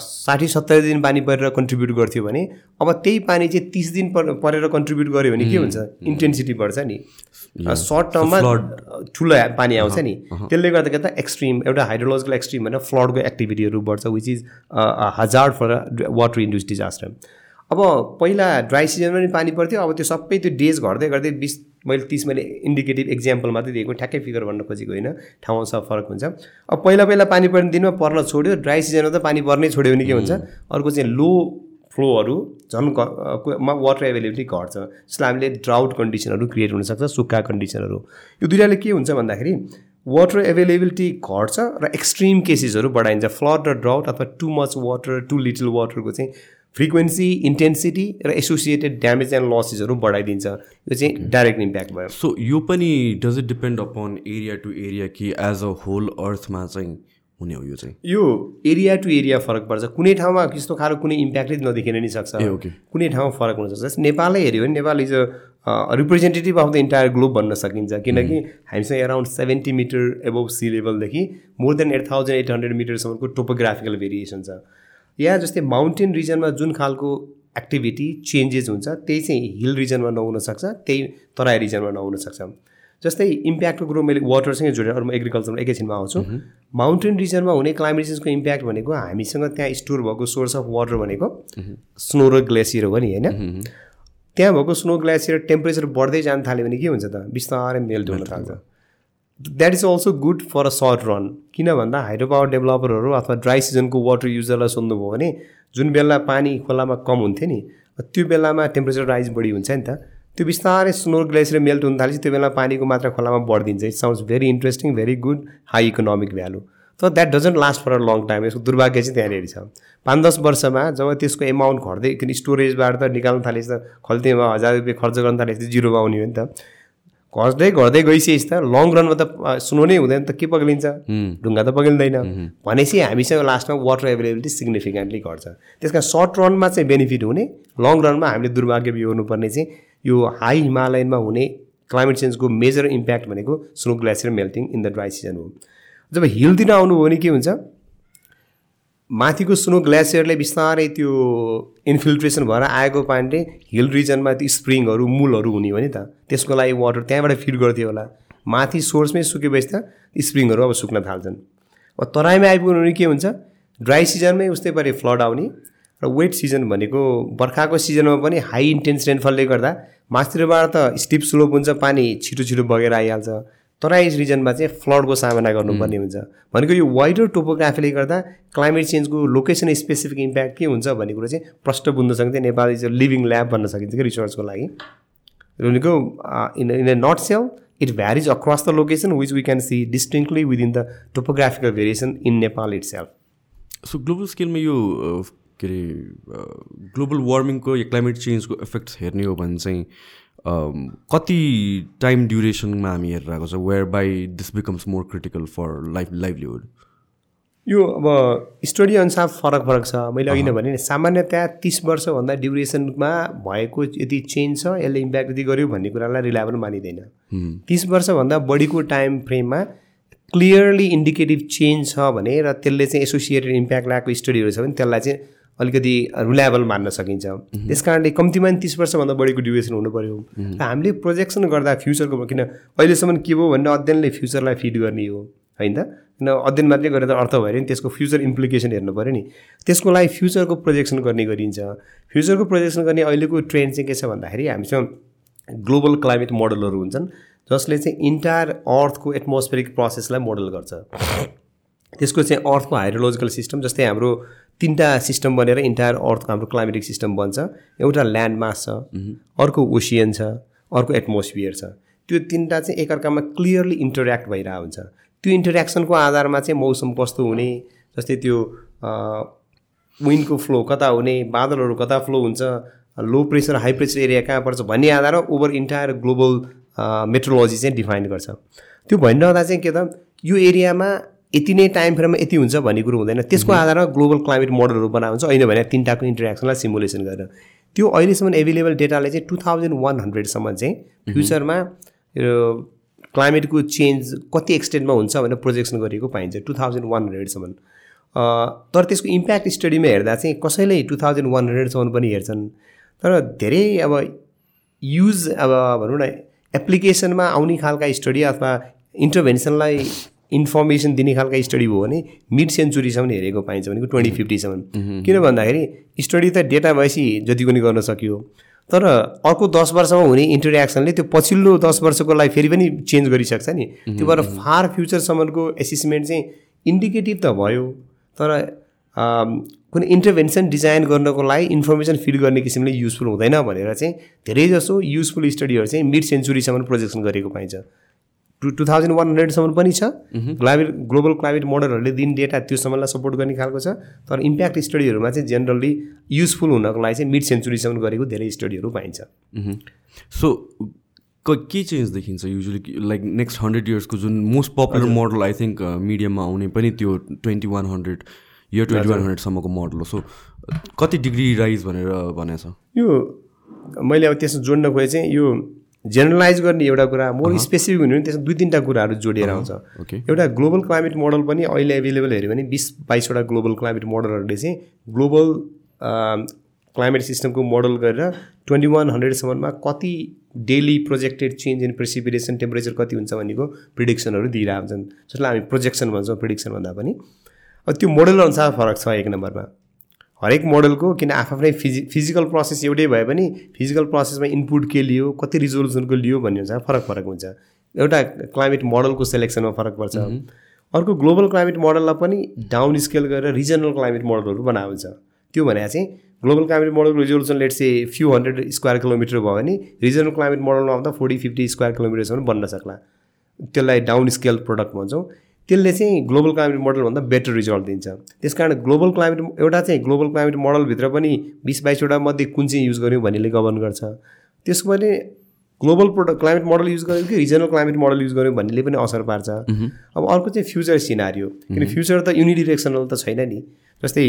साठी सत्तरी दिन पानी परेर कन्ट्रिब्युट गर्थ्यो भने अब त्यही पानी चाहिँ तिस दिन पर परेर कन्ट्रिब्युट गऱ्यो भने के हुन्छ? इन्टेन्सिटी बढ्छ नि। सर्ट टर्ममा ठुलो पानी आउँछ नि। त्यसले गर्दा एक्सट्रिम एउटा हाइड्रोलोजिकल एक्सट्रिम होइन फ्लडको एक्टिभिटीहरू बढ्छ which is hazard for water induce disaster अब पहिला ड्राई सिजनमा पनि पानी पर्थ्यो अब त्यो सबै त्यो डेज घट्दै गर्दै बिस मैले तिस मैले इन्डिकेटिभ इक्जाम्पल मात्रै दिएको ठ्याक्कै फिगर भन्न खोजेको होइन ठाउँमा सब फरक हुन्छ। अब पहिला पहिला पानी पर्ने दिनमा पर्न छोड्यो ड्राई सिजनमा त पानी पर्नै छोड्यो भने के हुन्छ अर्को चाहिँ लो फ्लोहरू झन् वाटर एभाइलेबिलिटी घट्छ। जसलाई हामीले ड्राउट कन्डिसनहरू क्रिएट हुनसक्छ सुक्खा कन्डिसनहरू यो दुइटाले के हुन्छ भन्दाखेरि वाटर एभाइलेबिलिटी घट्छ र एक्सट्रिम केसेसहरू बढाइन्छ। फ्लड र ड्राउट अथवा too much water too little वाटरको चाहिँ फ्रिक्वेन्सी इन्टेन्सिटी र एसोसिएटेड ड्यामेज एन्ड लसेसहरू बढाइदिन्छ। यो चाहिँ डाइरेक्ट इम्प्याक्ट भयो। सो यो पनि does it depend upon area to area कि एज अ होल अर्थमा चाहिँ हुने हो यो चाहिँ? यो एरिया टु एरिया फरक पर्छ। कुनै ठाउँमा त्यस्तो खालको कुनै इम्प्याक्टै नदेखिन नि सक्छ। कुनै ठाउँमा फरक हुनसक्छ नेपालै हेऱ्यो भने Nepal is a representative of the entire globe भन्न सकिन्छ। किनकि हामीसँग around seventy meter above sea लेभलदेखि more than eight thousand eight hundred मिटरसम्मको टोपोग्राफिकल भेरिएसन छ। या जस्तै माउन्टेन रिजनमा जुन खालको एक्टिभिटी चेन्जेस हुन्छ त्यही चाहिँ हिल रिजनमा नहुनसक्छ त्यही तराई रिजनमा नहुनसक्छ जस्तै इम्प्याक्टको कुरो मैले वाटरसँगै जोडेर अरू म एग्रिकल्चरमा एकैछिनमा आउँछु। माउन्टेन रिजनमा हुने क्लाइमेट चेन्जको इम्प्याक्ट भनेको हामीसँग त्यहाँ स्टोर भएको सोर्स अफ वाटर भनेको स्नो र ग्लेसियर हो नि होइन? त्यहाँ भएको स्नो ग्लेसियर टेम्परेचर बढ्दै जान थाल्यो भने के हुन्छ त? बिस्तारै मेल्ट हुन थाल्छ। That is also good for a short run किन भन्दा हाइड्रो पावर डेभलपरहरू अथवा ड्राई सिजनको वाटर युजरलाई सोध्नुभयो भने जुन बेला पानी खोलामा कम हुन्थ्यो नि त्यो बेलामा टेम्परेचर राइज बढी हुन्छ नि त। त्यो बिस्तारै स्नो ग्लेसियर मेल्ट हुन थालेपछि त्यो बेला पानीको मात्रा खोलामा बढिदिन्छ। It sounds very interesting very good high economic value तर that doesn't last for a long time यसको दुर्भाग्य चाहिँ त्यहाँनिर छ। पाँच दस वर्षमा जब त्यसको एमाउन्ट घट्दै स्टोरेजबाट त निकाल्नु थालेपछि त खल्तीमा हजार रुपियाँ खर्च गर्नु थालेपछि जिरोमा आउने हो नि त। घट्दै घट्दै गइसकेपछि त लङ रनमा त सुनो नै हुँदैन त के पग्लिन्छ? ढुङ्गा त पग्लिँदैन। भनेपछि हामीसँग लास्टमा वाटर एभाइलेबिलिटी सिग्निफिकेन्टली घट्छ। त्यस कारण सर्ट रनमा चाहिँ बेनिफिट हुने लङ रनमा हामीले दुर्भाग्य बिहोर्नुपर्ने चाहिँ यो हाई हिमालयनमा हुने क्लाइमेट चेन्जको मेजर इम्प्याक्ट भनेको snow glacier melting in the dry season हो। जब हिलतिर आउनुभयो भने के हुन्छ? माथिको स्नो ग्लेसियरले बिस्तारै त्यो इन्फिल्ट्रेसन भएर आएको पानीले हिल रिजनमा त्यो स्प्रिङहरू मूलहरू हुने हो नि त। त्यसको लागि वाटर त्यहाँबाट फिल गर्थ्यो होला। माथि सोर्समै सुकेपछि त स्प्रिङहरू अब सुक्न थाल्छन्। अब तराईमा आइपुग्नु के हुन्छ? ड्राई सिजनमै उस्तै परे फ्लड आउने र वेट सिजन भनेको बर्खाको सिजनमा पनि हाई इन्टेन्स रेनफलले गर्दा माथितिरबाट त स्टिप स्लोप हुन्छ पानी छिटो छिटो बगेर आइहाल्छ। तराई रिजनमा चाहिँ फ्लडको सामना गर्नुपर्ने हुन्छ। भनेको यो वाइडर टोपोग्राफीले गर्दा क्लाइमेट चेन्जको लोकेसन स्पेसिफिक इम्प्याक्ट के हुन्छ भन्ने कुरो चाहिँ प्रष्ट बुझ्न सकिन्छ। Nepal is a living lab भन्न सकिन्छ कि रिसर्चको लागि। भनेको in in a nutshell it varies across the location which we can see distinctly within the topographical variation in Nepal itself so global स्केलमा यो के अरे ग्लोबल वार्मिङको या क्लाइमेट चेन्जको इफेक्ट्स हेर्ने हो भने चाहिँ कति टाइम ड्युरेसनमा हामी हेरेर आएको छ whereby this becomes more critical for life livelihood यो अब स्टडी अनुसार फरक फरक छ। मैले अघि नै भने नि सामान्यतया तिस वर्षभन्दा ड्युरेसनमा भएको यति चेन्ज छ यसले इम्प्याक्ट यति गर्यो भन्ने कुरालाई रिलायबल मानिँदैन। तिस वर्षभन्दा बढीको time frame clearly indicative change छ भने र त्यसले चाहिँ एसोसिएटेड इम्प्याक्ट ल्याएको स्टडीहरू छ भने त्यसलाई चाहिँ अलिकति रिलायबल मान्न सकिन्छ। त्यस कारणले कम्तीमा पनि तिस वर्षभन्दा बढीको ड्युरेसन हुनु पऱ्यो। र हामीले प्रोजेक्सन गर्दा फ्युचरको किन अहिलेसम्म के भयो भन्ने अध्ययनले फ्युचरलाई फिड गर्ने हो होइन? किन अध्ययन मात्रै गरेर त अर्थ भएर नि त्यसको फ्युचर इम्प्लिकेसन हेर्नु पऱ्यो नि। त्यसको लागि फ्युचरको प्रोजेक्सन गर्ने गरिन्छ। फ्युचरको प्रोजेक्सन गर्ने अहिलेको ट्रेन्ड चाहिँ के छ भन्दाखेरि हामीसँग ग्लोबल क्लाइमेट मोडलहरू हुन्छन् जसले चाहिँ इन्टायर अर्थको एटमोस्फेरिक प्रोसेसलाई मोडल गर्छ। त्यसको चाहिँ अर्थको हाइड्रोलोजिकल सिस्टम जस्तै हाम्रो तिनवटा सिस्टम बनेर इन्टायर अर्थको हाम्रो क्लाइमेटिक सिस्टम बन्छ। एउटा ल्यान्ड मास छ अर्को ओसियन छ अर्को एटमोस्फियर छ। त्यो तिनवटा चाहिँ एकअर्कामा क्लियरली इन्टरेक्ट भइरहेको हुन्छ। त्यो इन्टरेक्सनको आधारमा चाहिँ मौसम कस्तो हुने जस्तै त्यो विन्डको फ्लो कता हुने बादलहरू कता फ्लो हुन्छ low pressure high pressure area कहाँ पर्छ भन्ने आधारमा ओभर इन्टायर ग्लोबल मेट्रोलोजी चाहिँ डिफाइन गर्छ। त्यो भनिरहँदा चाहिँ के त यो एरियामा यति नै टाइम फ्रेममा यति हुन्छ भन्ने कुरो हुँदैन। त्यसको आधारमा ग्लोबल क्लाइमेट मोडलहरू बनाउँछ होइन भने तिनवटाको इन्टरेक्सनलाई सिमुलेसन गरेर। त्यो अहिलेसम्म एभाइलेबल डेटाले चाहिँ टु थाउजन्ड वान हन्ड्रेडसम्म चाहिँ फ्युचरमा क्लाइमेटको चेन्ज कति एक्सटेन्टमा हुन्छ भनेर प्रोजेक्सन गरिएको पाइन्छ टु थाउजन्ड वान हन्ड्रेडसम्म तर त्यसको इम्प्याक्ट स्टडीमा हेर्दा चाहिँ कसैले टु थाउजन्ड वान हन्ड्रेडसम्म पनि हेर्छन्। तर धेरै अब युज अब भनौँ न एप्लिकेसनमा आउने खालका स्टडी अथवा इन्टरभेन्सनलाई इन्फर्मेसन दिने खालका स्टडी भयो भने मिड सेन्चुरीसम्म हेरेको पाइन्छ भनेको ट्वेन्टी फिफ्टीसम्म। किन भन्दाखेरि स्टडी त डेटा भएपछि जतिको नि गर्न सकियो। तर अर्को दस वर्षमा हुने इन्टरेक्सनले त्यो पछिल्लो दस वर्षको लागि फेरि पनि चेन्ज गरिसक्छ नि। त्यो भएर फार फ्युचरसम्मको एसेसमेन्ट चाहिँ इन्डिकेटिभ त भयो। तर कुनै इन्टरभेन्सन डिजाइन गर्नको लागि इन्फर्मेसन फिड गर्ने किसिमले युजफुल हुँदैन भनेर चाहिँ धेरै जसो युजफुल स्टडीहरू चाहिँ मिड सेन्चुरीसम्म प्रोजेक्सन गरेको पाइन्छ। टु टु थाउजन्ड वान हन्ड्रेडसम्म पनि छ। क्लाइमेट ग्लोबल क्लाइमेट मोडलहरूले दिने डेटा त्योसम्मलाई सपोर्ट गर्ने खालको छ। तर इम्प्याक्ट स्टडीहरूमा चाहिँ जेनरली युजफुल हुनको लागि चाहिँ मिड सेन्चुरीसम्म गरेको धेरै स्टडीहरू पाइन्छ। सो के चेन्ज देखिन्छ युजली लाइक नेक्स्ट हन्ड्रेड इयर्सको जुन most popular model I think मिडियममा आउने पनि त्यो twenty one hundred year twenty one हन्ड्रेडसम्मको model हो। सो कति डिग्री राइज भनेर भनेछ? यो मैले अब त्यसमा जोड्न खोजेँ चाहिँ यो जेनरलाइज गर्ने एउटा कुरा मोर स्पेसिफिक हुने भने त्यसमा दुई तिनवटा कुराहरू जोडिएर आउँछ। एउटा ग्लोबल क्लाइमेट मोडल पनि अहिले एभाइलेबल हेऱ्यो भने बिस बाइसवटा ग्लोबल क्लाइमेट मोडलहरूले चाहिँ ग्लोबल क्लाइमेट सिस्टमको मोडल गरेर ट्वेन्टी वान हन्ड्रेडसम्ममा कति daily projected change in precipitation temperature कति हुन्छ भनेको प्रिडिक्सनहरू दिइरहेको हुन्छन्। जसलाई हामी प्रोजेक्सन भन्छौँ प्रिडिक्सन भन्दा पनि। अब त्यो मोडल अनुसार फरक छ एक नम्बरमा। हरेक मोडलको किन आफ्नै फिजि फिजिकल प्रोसेस एउटै भए पनि फिजिकल प्रोसेसमा इनपुट के लियो कति रिजोल्युसनको लियो भन्ने हुन्छ फरक फरक हुन्छ। एउटा क्लाइमेट मोडलको सेलेक्सनमा फरक पर्छ। अर्को ग्लोबल क्लाइमेट मोडललाई पनि डाउन स्केल गरेर रिजनल क्लाइमेट मोडलहरू बनाएको छ त्यो भने चाहिँ ग्लोबल क्लाइमेट मोडलको रिजोल्युसन लेट चाहिँ फ्यु हन्ड्रेड स्क्वायर किलोमिटर भयो भने रिजनल क्लाइमेट मोडलमा आउँदा फोर्टी फिफ्टी स्क्वायर किलोमिटरसम्म बन्न सक्ला। त्यसलाई डाउन स्केल प्रडक्ट भन्छौँ। त्यसले चाहिँ ग्लोबल क्लाइमेट मोडलभन्दा बेटर रिजल्ट दिन्छ। त्यस कारण ग्लोबल क्लाइमेट एउटा चाहिँ ग्लोबल क्लाइमेट मोडलभित्र पनि बिस बाइसवटा मध्ये कुन चाहिँ युज गर्यो भन्नेले गभर्न गर्छ। त्यसको पनि global product climate model use गर्यो कि रिजनल क्लाइमेट मोडल युज गर्यो भन्नेले पनि असर पार्छ। अब अर्को चाहिँ फ्युचर सिनारियो। किन फ्युचर त युनिडिरेक्सनल त छैन नि। जस्तै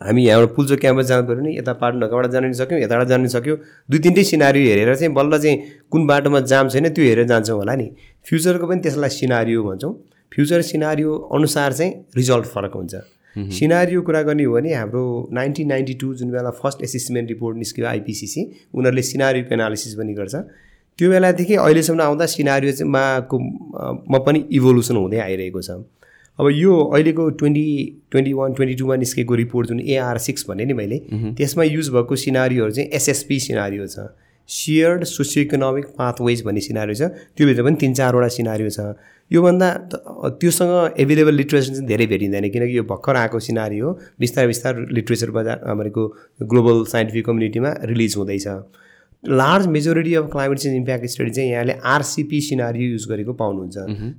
हामी यहाँबाट पुल्चो क्याम्पस जानु पऱ्यो नि यता पाटनगरबाट जानु नि सक्यौँ यताबाट जानु सक्यो। दुई तिनटै सिनारी हेरेर चाहिँ बल्ल चाहिँ कुन बाटोमा जाम छैन त्यो हेरेर जान्छौँ होला नि। फ्युचरको पनि त्यसलाई सिनारियो भन्छौँ। फ्युचर सिनारियो अनुसार चाहिँ रिजल्ट फरक हुन्छ। सिनारियो कुरा गर्ने हो भने हाम्रो नाइन्टिन नाइन्टी टू जुन बेला फर्स्ट एसेसमेन्ट रिपोर्ट निस्क्यो आइपिसिसी उनीहरूले सिनारियोको एनालिसिस पनि गर्छ। त्यो बेलादेखि अहिलेसम्म आउँदा सिनारियो चाहिँ माको मा पनि इभोल्युसन हुँदै आइरहेको छ। अब यो अहिलेको ट्वेन्टी ट्वेन्टी वान ट्वेन्टी टूमा निस्केको रिपोर्ट जुन एआर सिक्स भने नि मैले त्यसमा युज भएको सिनारीहरू चाहिँ एसएसपी सिनारियो छ। सेयर्ड सोसियो इकोनोमिक पाथवेज भन्ने सिनारी छ. त्योभित्र पनि तिन चारवटा सिनारी छ. योभन्दा त्योसँग एभाइलेबल लिट्रेचर चाहिँ धेरै भेटिँदैन किनकि यो भर्खर आएको सिनारी हो बिस्तारै बिस्तारै लिट्रेचर बजार भनेको ग्लोबल साइन्टिफिक कम्युनिटीमा रिलिज हुँदैछ. Large majority of climate change impact study चाहिँ यहाँले आरसिपी सिनारी युज गरेको पाउनुहुन्छ.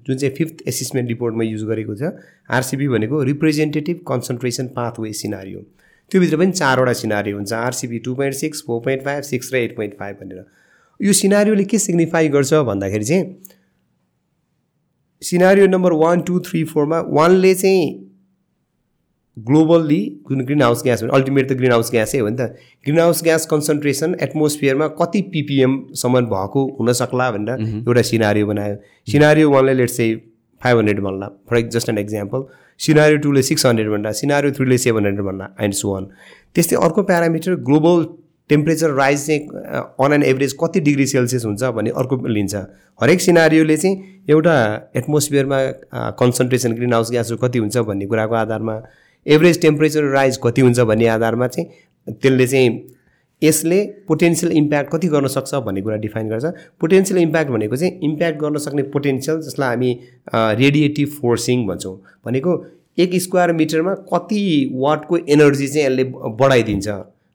जुन चाहिँ फिफ्थ एसेसमेन्ट रिपोर्टमा युज गरेको छ आरसिपी भनेको रिप्रेजेन्टेटिभ कन्सन्ट्रेसन पाथवे सिनारी हो त्योभित्र पनि चारवटा सिनारी हुन्छ। RCP two point six four point five six र एट पोइन्ट फाइभ भनेर। यो सिनारीले के सिग्निफाई गर्छ भन्दाखेरि चाहिँ scenario number one two three फोरमा वानले चाहिँ ग्लोबल्ली जुन ग्रिन हाउस ग्यास भने अल्टिमेट त ग्रिन हाउस ग्यासै हो नि त। ग्रिन हाउस ग्यास कन्सन्ट्रेसन एटमोस्फियरमा कति पिपिएमसम्म भएको हुनसक्ला भनेर एउटा सिनारियो बनायो। सिनारियो वानले लेट चाहिँ फाइभ हन्ड्रेड भन्ला. For just an example scenario टूले six hundred भन्दा सिनारियो थ्रीले सेभेन हन्ड्रेड भन्ला एन्ड सो वान त्यस्तै अर्को प्यारामिटर ग्लोबल टेम्परेचर राइज चाहिँ अन एन एभरेज कति डिग्री सेल्सियस हुन्छ भन्ने अर्को लिन्छ. हरेक सिनारियोले चाहिँ एउटा एटमोस्फियरमा कन्सन्ट्रेसन ग्रिन हाउस ग्यासहरू कति हुन्छ भन्ने कुराको आधारमा एभरेज टेम्परेचर राइज कति हुन्छ भन्ने आधारमा चाहिँ त्यसले चाहिँ यसले पोटेन्सियल इम्प्याक्ट कति गर्न सक्छ भन्ने कुरा डिफाइन गर्छ। पोटेन्सियल इम्प्याक्ट भनेको चाहिँ इम्प्याक्ट गर्न सक्ने पोटेन्सियल जसलाई हामी रेडिएटिभ फोर्सिङ भन्छौँ। भनेको एक स्क्वायर मिटरमा कति वाटको एनर्जी चाहिँ यसले बढाइदिन्छ।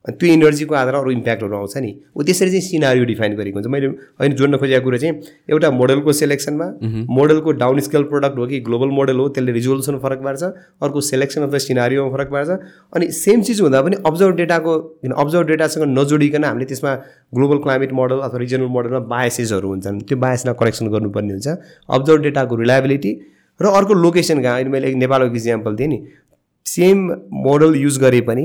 त्यो इनर्जीको आधारमा अरू इम्प्याक्टहरू आउँछ नि। ऊ त्यसरी चाहिँ सिनारियो डिफाइन गरेको हुन्छ। मैले अहिले जोड्न खोजेको कुरा चाहिँ एउटा मोडलको सेलेक्सनमा मोडलको डाउन स्केल प्रडक्ट हो कि ग्लोबल मोडल हो त्यसले रिजोल्युसन फरक पार्छ अर्को सेलेक्सन अफ द सिनारियोमा फरक पार्छ। अनि सेम चिज हुँदा पनि अब्जर्भ डेटाको किन अब्जर्भ डेटासँग नजोडिकन हामीले त्यसमा ग्लोबल क्लाइमेट मोडल अथवा रिजनल मोडलमा बायसेसहरू हुन्छन्। त्यो बायसलाई करेक्सन गर्नुपर्ने हुन्छ। अब्जर्भ डेटाको रिलायबिलिटी र अर्को लोकेसन कहाँ? अहिले मैले नेपालको इक्जाम्पल दिएँ नि। सेम मोडल युज गरे पनि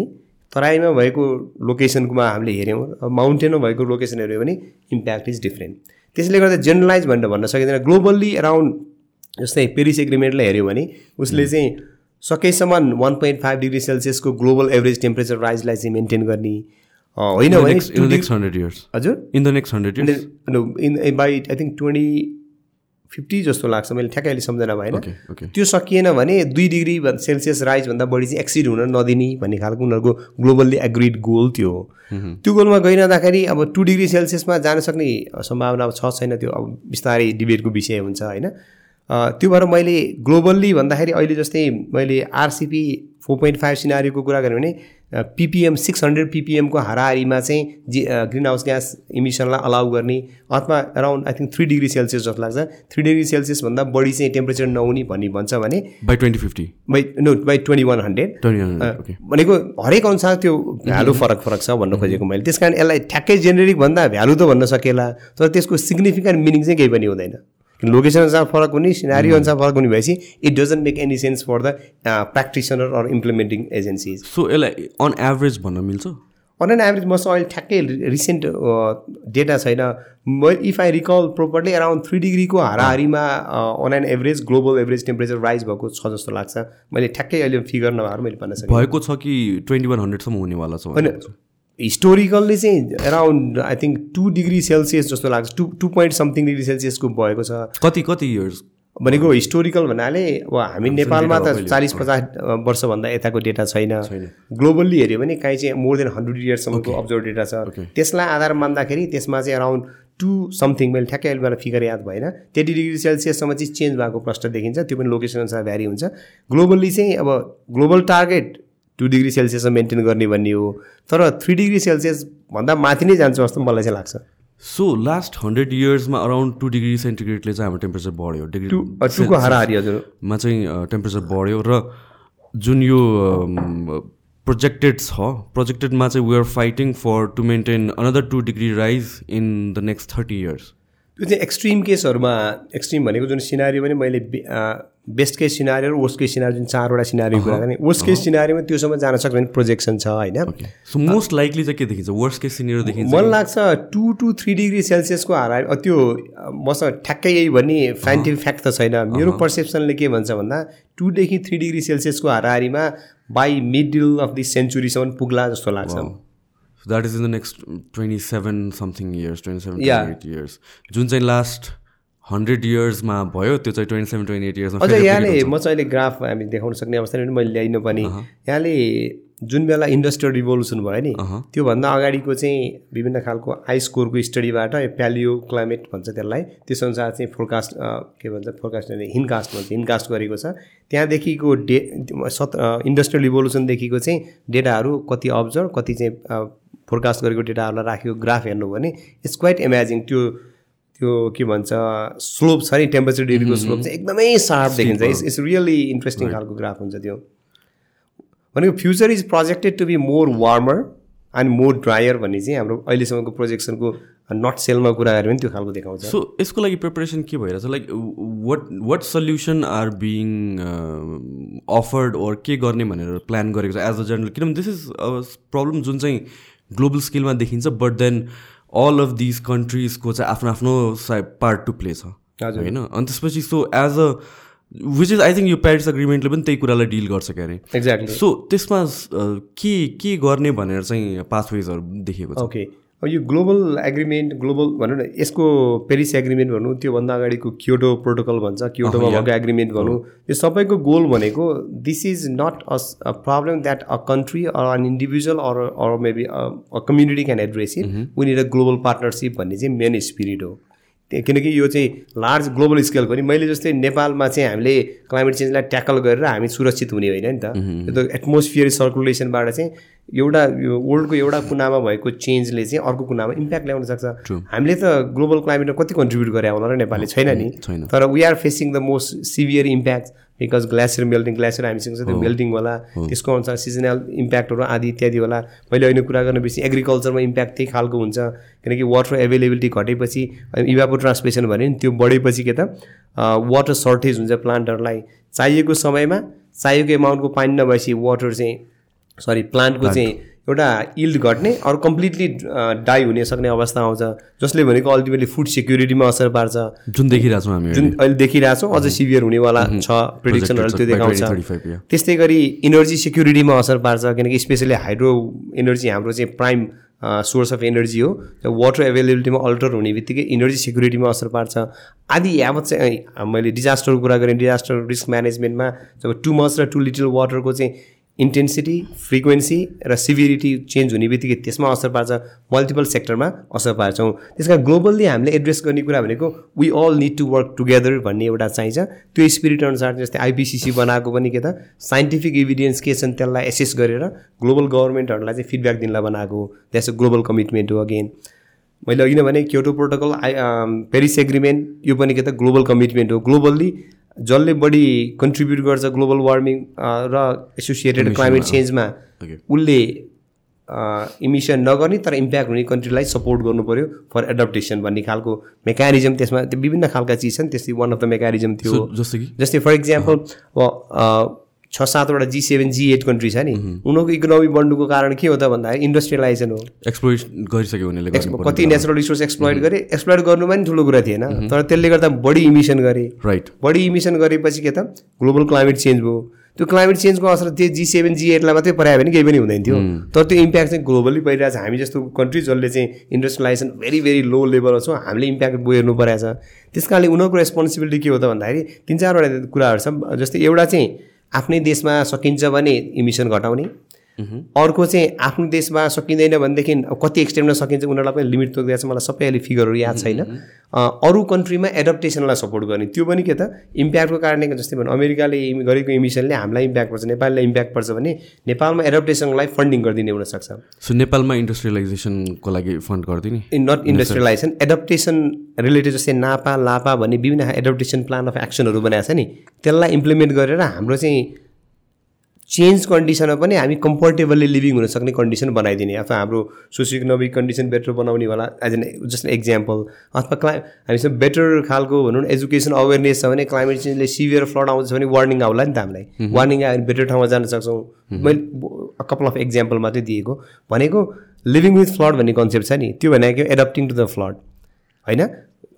तराईमा भएको लोकेसनकोमा हामीले हेऱ्यौँ माउन्टेनमा भएको लोकेसन हेऱ्यौँ भने इम्प्याक्ट इज डिफ्रेन्ट त्यसले गर्दा जेनरलाइज भनेर भन्न सकिँदैन। ग्लोबल्ली अराउन्ड जस्तै पेरिस एग्रिमेन्टलाई हेऱ्यौँ भने उसले चाहिँ सकेसम्म वान पोइन्ट फाइभ डिग्री सेल्सियसको ग्लोबल एभरेज टेम्परेचर राइजलाई चाहिँ मेन्टेन गर्ने होइन भने हजुर। In the next hundred in by I think twenty fifty जस्तो लाग्छ मैले ठ्याक्कै अहिले सम्झना भएन त्यो सकिएन भने दुई डिग्री सेल्सियस राइजभन्दा बढी चाहिँ एक्सिड हुन नदिने भन्ने खालको उनीहरूको ग्लोबल्ली एग्रिड गोल त्यो हो त्यो गोलमा गइरहँदाखेरि अब टु डिग्री सेल्सियसमा जान सक्ने सम्भावना छ छैन त्यो अब बिस्तारै डिबेटको विषय हुन्छ होइन। त्यो भएर मैले ग्लोबल्ली भन्दाखेरि अहिले जस्तै मैले आरसिपी फोर पोइन्ट फाइभ सिनारीको कुरा गरेँ भने पिपिएम सिक्स हन्ड्रेड पिपिएमको हाराहारीमा चाहिँ जी ग्रिन हाउस ग्यास इमिसनलाई अलाउ गर्ने अथवा around I think three degree celsius जस्तो लाग्छ। थ्री डिग्री सेल्सियसभन्दा बढी चाहिँ टेम्परेचर नहुने भन्ने भन्छ भने by twenty fifty by no by twenty one hundred भनेको हरेक अनुसार त्यो भ्यालु फरक फरक छ भन्न खोजेको मैले। त्यस कारण यसलाई ठ्याक्कै जेनेरिक भन्दा भ्यालु त भन्न सकेला तर त्यसको सिग्निफिकेन्ट मिनिङ चाहिँ केही पनि हुँदैन। लोकेसन अनुसार फरक हुने सिनारी अनुसार फरक हुने भएपछि it doesn't make any sense for the practitioner or implementing agencies so यसलाई अन एभरेज भन्न मिल्छ? अन एन एभरेज मसँग अहिले ठ्याक्कै रिसेन्ट डेटा छैन। म if I recall properly around three डिग्रीको हाराहारीमा on an average global average temperature rise भएको छ जस्तो लाग्छ। मैले ठ्याक्कै अहिले फिगर नभएर मैले भन्न सक्छु भएको छ कि ट्वेन्टी वान हन्ड्रेडसम्म हुनेवाला छ होइन। हिस्टोरिकल्ली चाहिँ around I think two degree celsius जस्तो लाग्छ two two point something degree सेल्सियसको भएको छ। कति कति इयर्स भनेको हिस्टोरिकल भन्नाले अब हामी नेपालमा त चालिस पचास वर्षभन्दा यताको डेटा छैन। ग्लोबल्ली हेऱ्यो भने काहीँ चाहिँ मोर देन हन्ड्रेड इयर्ससम्मको अब्जर्भ डेटा छ। त्यसलाई आधार मान्दाखेरि त्यसमा चाहिँ अराउन्ड टु समथिङ मैले ठ्याक्कै अहिले मलाई फिगर याद भएन। त्यति डिग्री सेल्सियससम्म चाहिँ चेन्ज भएको प्रश्न देखिन्छ त्यो पनि लोकेसन अनुसार भ्यारी हुन्छ। ग्लोबल्ली चाहिँ अब ग्लोबल टार्गेट टु डिग्री सेल्सियसमा मेन्टेन गर्ने भन्ने हो तर थ्री डिग्री सेल्सियस भन्दा माथि नै जान्छ जस्तो मलाई चाहिँ लाग्छ। सो लास्ट हन्ड्रेड इयर्समा अराउन्ड टू डिग्री सेन्टिग्रेडले चाहिँ हाम्रो टेम्परेचर बढ्यो। डिग्री टुको हाराहारी हजुरमा चाहिँ टेम्परेचर बढ्यो र जुन यो प्रोजेक्टेड छ प्रोजेक्टेडमा चाहिँ we are fighting for to maintain another two degree rise in the next thirty years त्यो चाहिँ एक्सट्रिम केसहरूमा एक्सट्रिम भनेको जुन सिनारी पनि मैले बेस्ट केस सिनारी र वर्स्ट केस सिनारी जुन चारवटा सिनारी कुरा गर्ने वर्स्ट केस सिनारीमा त्योसम्म जान सक्छ भने प्रोजेक्सन छ होइन? मोस्ट लाइकली चाहिँ के देखिन्छ? वर्स्ट केस सिनारी देखिन्छ मलाई लाग्छ टु टु थ्री डिग्री सेल्सियसको हारा त्यो मसँग ठ्याक्कै यही भन्ने साइन्टिफिक फ्याक्ट त छैन। मेरो पर्सेप्सनले के भन्छ भन्दा टुदेखि थ्री डिग्री सेल्सियसको हाराहारीमा बाई मिडल अफ दि सेन्चुरीसम्म पुग्ला जस्तो लाग्छ। That is in the next twenty seven something years twenty seven years जुन चाहिँ लास्ट हन्ड्रेड इयर्समा भयो त्यो चाहिँ ट्वेन्टी सेभेन ट्वेन्टी एट इयर्समा अझ यहाँले म चाहिँ अहिले ग्राफ हामी देखाउन सक्ने अवस्था पनि मैले ल्याइनु पनि। यहाँले जुन बेला इन्डस्ट्रियल रिभोल्युसन भयो नि त्योभन्दा अगाडिको चाहिँ विभिन्न खालको आइस कोरको स्टडीबाट प्यालियो क्लाइमेट भन्छ त्यसलाई त्यस अनुसार चाहिँ फोरकास्ट के भन्छ फोरकास्ट हिनकास्ट भन्छ हिनकास्ट गरेको छ। त्यहाँदेखिको डे सत् इन्डस्ट्रियल रिभोल्युसनदेखिको चाहिँ डेटाहरू कति अब्जर्भ कति चाहिँ फोरकास्ट गरेको डेटाहरूलाई राखेको ग्राफ हेर्नु भने इट्स क्वाइट इमेजिङ त्यो त्यो के भन्छ स्लोप छ नि टेम्परेचर डिग्रीको स्लोप चाहिँ एकदमै सार्प देखिन्छ। इट्स इट्स रियली इन्ट्रेस्टिङ खालको ग्राफ हुन्छ त्यो। भनेको future is projected to be more warmer and more drier भन्ने चाहिँ हाम्रो अहिलेसम्मको प्रोजेक्सनको नट सेलमा कुरा गऱ्यो भने त्यो खालको देखाउँछ। सो यसको लागि प्रिपरेसन के भइरहेछ? Like what what solution are being offered or के गर्ने भनेर प्लान गरेको छ एज अ जर्नल किनभने दिस इज प्रब्लम जुन चाहिँ ग्लोबल स्केलमा देखिन्छ but then all of these कन्ट्रिजको चाहिँ आफ्नो आफ्नो पार्ट टु प्ले छ होइन? अनि त्यसपछि so as a which is I think यो प्यारिस एग्रिमेन्टले पनि त्यही कुरालाई डिल गर्छ क्यारे। एक्ज्याक्टली सो त्यसमा के के गर्ने भनेर चाहिँ पाथवेजहरू देखेको छ? ओके यो ग्लोबल एग्रिमेन्ट ग्लोबल भनौँ न यसको पेरिस एग्रिमेन्ट भनौँ त्योभन्दा अगाडिको क्योटो प्रोटोकल भन्छ क्योटोमा भएको एग्रिमेन्ट भनौँ यो सबैको गोल भनेको this is not a problem that a country or an individual or or maybe a community can address it उनीहरू अ ग्लोबल पार्टनरसिप भन्ने चाहिँ मेन स्पिरिट हो। किनकि यो चाहिँ लार्ज ग्लोबल स्केलको नि मैले जस्तै नेपालमा चाहिँ हामीले क्लाइमेट चेन्जलाई ट्याकल गरेर हामी सुरक्षित हुने होइन नि त। यो त एटमोस्फियर सर्कुलेसनबाट चाहिँ एउटा यो वर्ल्डको एउटा कुनामा भएको चेन्जले चाहिँ अर्को कुनामा इम्प्याक्ट ल्याउन सक्छ। हामीले त ग्लोबल क्लाइमेटमा कति कन्ट्रिब्युट गरे होला र नेपालले? छैन नि। तर we are facing the most severe impact because glacier melting glacier हामीसँग छ त्यो मेल्टिङ होला त्यसको अनुसार सिजनल इम्प्याक्टहरू आदि इत्यादि होला। मैले अहिले कुरा गर्ने बेसी एग्रिकल्चरमा इम्प्याक्ट त्यही खालको हुन्छ। किनकि वाटर एभाइलेबिलिटी घटेपछि इभापो ट्रान्समिसन भने नि त्यो बढेपछि के त वाटर सर्टेज हुन्छ प्लान्टहरूलाई चाहिएको समयमा चाहिएको एमाउन्टको पानी नभएपछि वाटर चाहिँ सरी प्लान्टको चाहिँ एउटा इल्ड घट्ने अरू कम्प्लिटली डाई हुने सक्ने अवस्था आउँछ। जसले भनेको अल्टिमेटली फुड सेक्युरिटीमा असर पार्छ। जुन देखिरहेछौँ हामी जुन अहिले। देखिरहेछौँ अझ सिभियर हुनेवाला छ प्रिडिक्सनहरू त्यो देखाउँछ। त्यस्तै गरी इनर्जी सेक्युरिटीमा असर पार्छ किनकि स्पेसली हाइड्रो एनर्जी हाम्रो चाहिँ प्राइम सोर्स अफ एनर्जी हो। वाटर एभाइलेबिलिटीमा अल्टर हुने बित्तिकै इनर्जी सेक्युरिटीमा असर पार्छ। आदि यावत चाहिँ मैले डिजास्टरको कुरा गरेँ। डिजास्टर रिस्क म्यानेजमेन्टमा जब टु मच र टु लिटल वाटरको चाहिँ इन्टेन्सिटी फ्रिक्वेन्सी र सिभिरिटी चेन्ज हुने बित्तिकै त्यसमा असर पार्छ मल्टिपल सेक्टरमा असर पार्छौँ। त्यस कारण ग्लोबल्ली हामीले एड्रेस गर्ने कुरा भनेको we all need to work together भन्ने एउटा चाहिन्छ। त्यो स्पिरिट अनुसार जस्तै आइपिसिसी बनाएको पनि के त साइन्टिफिक इभिडेन्स के छन् त्यसलाई एसेस गरेर ग्लोबल गभर्मेन्टहरूलाई चाहिँ फिडब्याक दिनलाई बनाएको द्याट्स अ ग्लोबल कमिटमेन्ट हो अगेन मैले अघि नै भने Kyoto protocol I Paris agreement यो पनि के त ग्लोबल कमिटमेन्ट हो। ग्लोबल्ली जसले बढी कन्ट्रिब्युट गर्छ ग्लोबल वार्मिङ र एसोसिएटेड क्लाइमेट चेन्जमा उसले इमिसन नगर्ने तर इम्प्याक्ट हुने कन्ट्रीलाई सपोर्ट गर्नु पऱ्यो फर एडप्टेसन भन्ने खालको मेकानिजम त्यसमा त्यो विभिन्न खालका चिज छन् त्यस्तै वान अफ द मेकानिजम थियो। जस्तै कि? जस्तै फर इक्जाम्पल अब छ सातवटा G seven G eight country छ नि। उनीहरूको इकोनोमी बढ्नुको कारण के हो त भन्दाखेरि इन्डस्ट्रियलाइजेसन हो। एक्सप्लोइट गरिसक्यो उनीहरूले कति नेचुरल रिसोर्स एक्सप्लोइट गरे एक्सप्लोइट गर्नुमा पनि ठुलो कुरा थिएन। तर त्यसले गर्दा बढी इमिसन गरे। राइट बढी इमिसन गरेपछि के त? ग्लोबल क्लाइमेट चेन्ज भयो। त्यो क्लाइमेट चेन्जको असर त्यो जी सेभेन जी एटलाई मात्रै परायो भने केही पनि हुँदैन थियो तर त्यो इम्प्याक्ट चाहिँ ग्लोबली परिरहेको छ हामी जस्तो कन्ट्री जसले चाहिँ industrialisation very very low level छौँ हामीले इम्प्याक्ट हेर्नु परेको छ त्यस कारणले उनीहरूको रेस्पोन्सिबिलिटी के हो त भन्दाखेरि तिन चारवटा कुराहरू छ। जस्तै एउटा चाहिँ आफ्नै देशमा सकिन्छ भने इमिसन घटाउने। अर्को चाहिँ आफ्नो देशमा सकिँदैन भनेदेखि कति एक्सटेन्डमा सकिन्छ उनीहरूलाई पनि लिमिट तोकिदिएको छ। मलाई सबै अहिले फिगरहरू याद छैन। अरू कन्ट्रीमा एडप्टेसनलाई सपोर्ट गर्ने। त्यो पनि के त इम्प्याक्टको कारणले जस्तै भने अमेरिकाले गरेको इमिसनले हामीलाई इम्प्याक्ट पर्छ नेपाललाई इम्प्याक्ट पर्छ भने नेपालमा एडप्टेसनलाई फन्डिङ गरिदिने हुनसक्छ। सो नेपालमा इन्डस्ट्रियलाइजेसनको लागि फन्ड गरिदिने नट इन्डस्ट्रियलाइजेसन एडप्टेसन रिलेटेड जस्तै नापा लापा भन्ने विभिन्न एडप्टेसन प्लान अफ एक्सनहरू बनाएको छ नि। त्यसलाई इम्प्लिमेन्ट गरेर हाम्रो चाहिँ चेन्ज कन्डिसनमा पनि हामी कम्फर्टेबल्ली लिभिङ हुन सक्ने कन्डिसन बनाइदिने। अथवा हाम्रो सोसियो इकोनोमिक कन्डिसन बेटर बनाउने होला एज एन जस्ट एक्जाम्पल अथवा क्ला हामीसँग बेटर खालको भनौँ न एजुकेसन अवेरनेस छ भने क्लाइमेट चेन्जले सिभियर फ्लड आउँछ भने वार्निङ आउला नि त हामीलाई। वार्निङ आयो भने बेटर ठाउँमा जान सक्छौँ। मैले कपाल अफ एक्जाम्पल मात्रै दिएको। भनेको लिभिङ विथ फ्लड भन्ने कन्सेप्ट छ नि। त्यो भनेको एडप्टिङ टु द फ्लड होइन?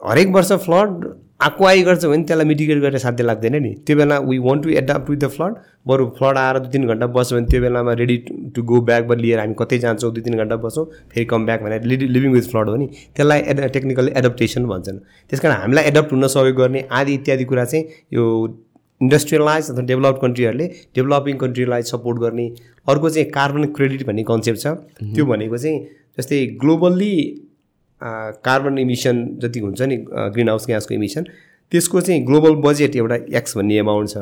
हरेक वर्ष फ्लड आइ गर्छ भने त्यसलाई मिटिगेट गरेर साध्य लाग्दैन नि। त्यो बेला we want to adapt with the flood बरु फ्लड आएर दुई तिन घन्टा बस्यो भने त्यो बेलामा रेडी टु गो ब्याक लिएर हामी कतै जान्छौँ दुई तिन घन्टा बस्छौँ फेरि कम ब्याक भनेर लिभि लिभिङ विथ फ्लड हो नि। त्यसलाई एड टेक्निकली एडप्टेसन भन्छन्। त्यस कारण हामीलाई एडप्ट हुन सहयोग गर्ने आदि इत्यादि कुरा चाहिँ यो इन्डस्ट्रियलाइज अथवा डेभलप कन्ट्रीहरूले डेभलपिङ कन्ट्रीलाई सपोर्ट गर्ने। अर्को चाहिँ कार्बन क्रेडिट भन्ने कन्सेप्ट छ। त्यो भनेको चाहिँ जस्तै ग्लोबल्ली कार्बन इमिसन जति हुन्छ नि ग्रिन हाउस ग्यासको इमिसन त्यसको चाहिँ ग्लोबल बजेट एउटा एक्स भन्ने एमाउन्ट छ।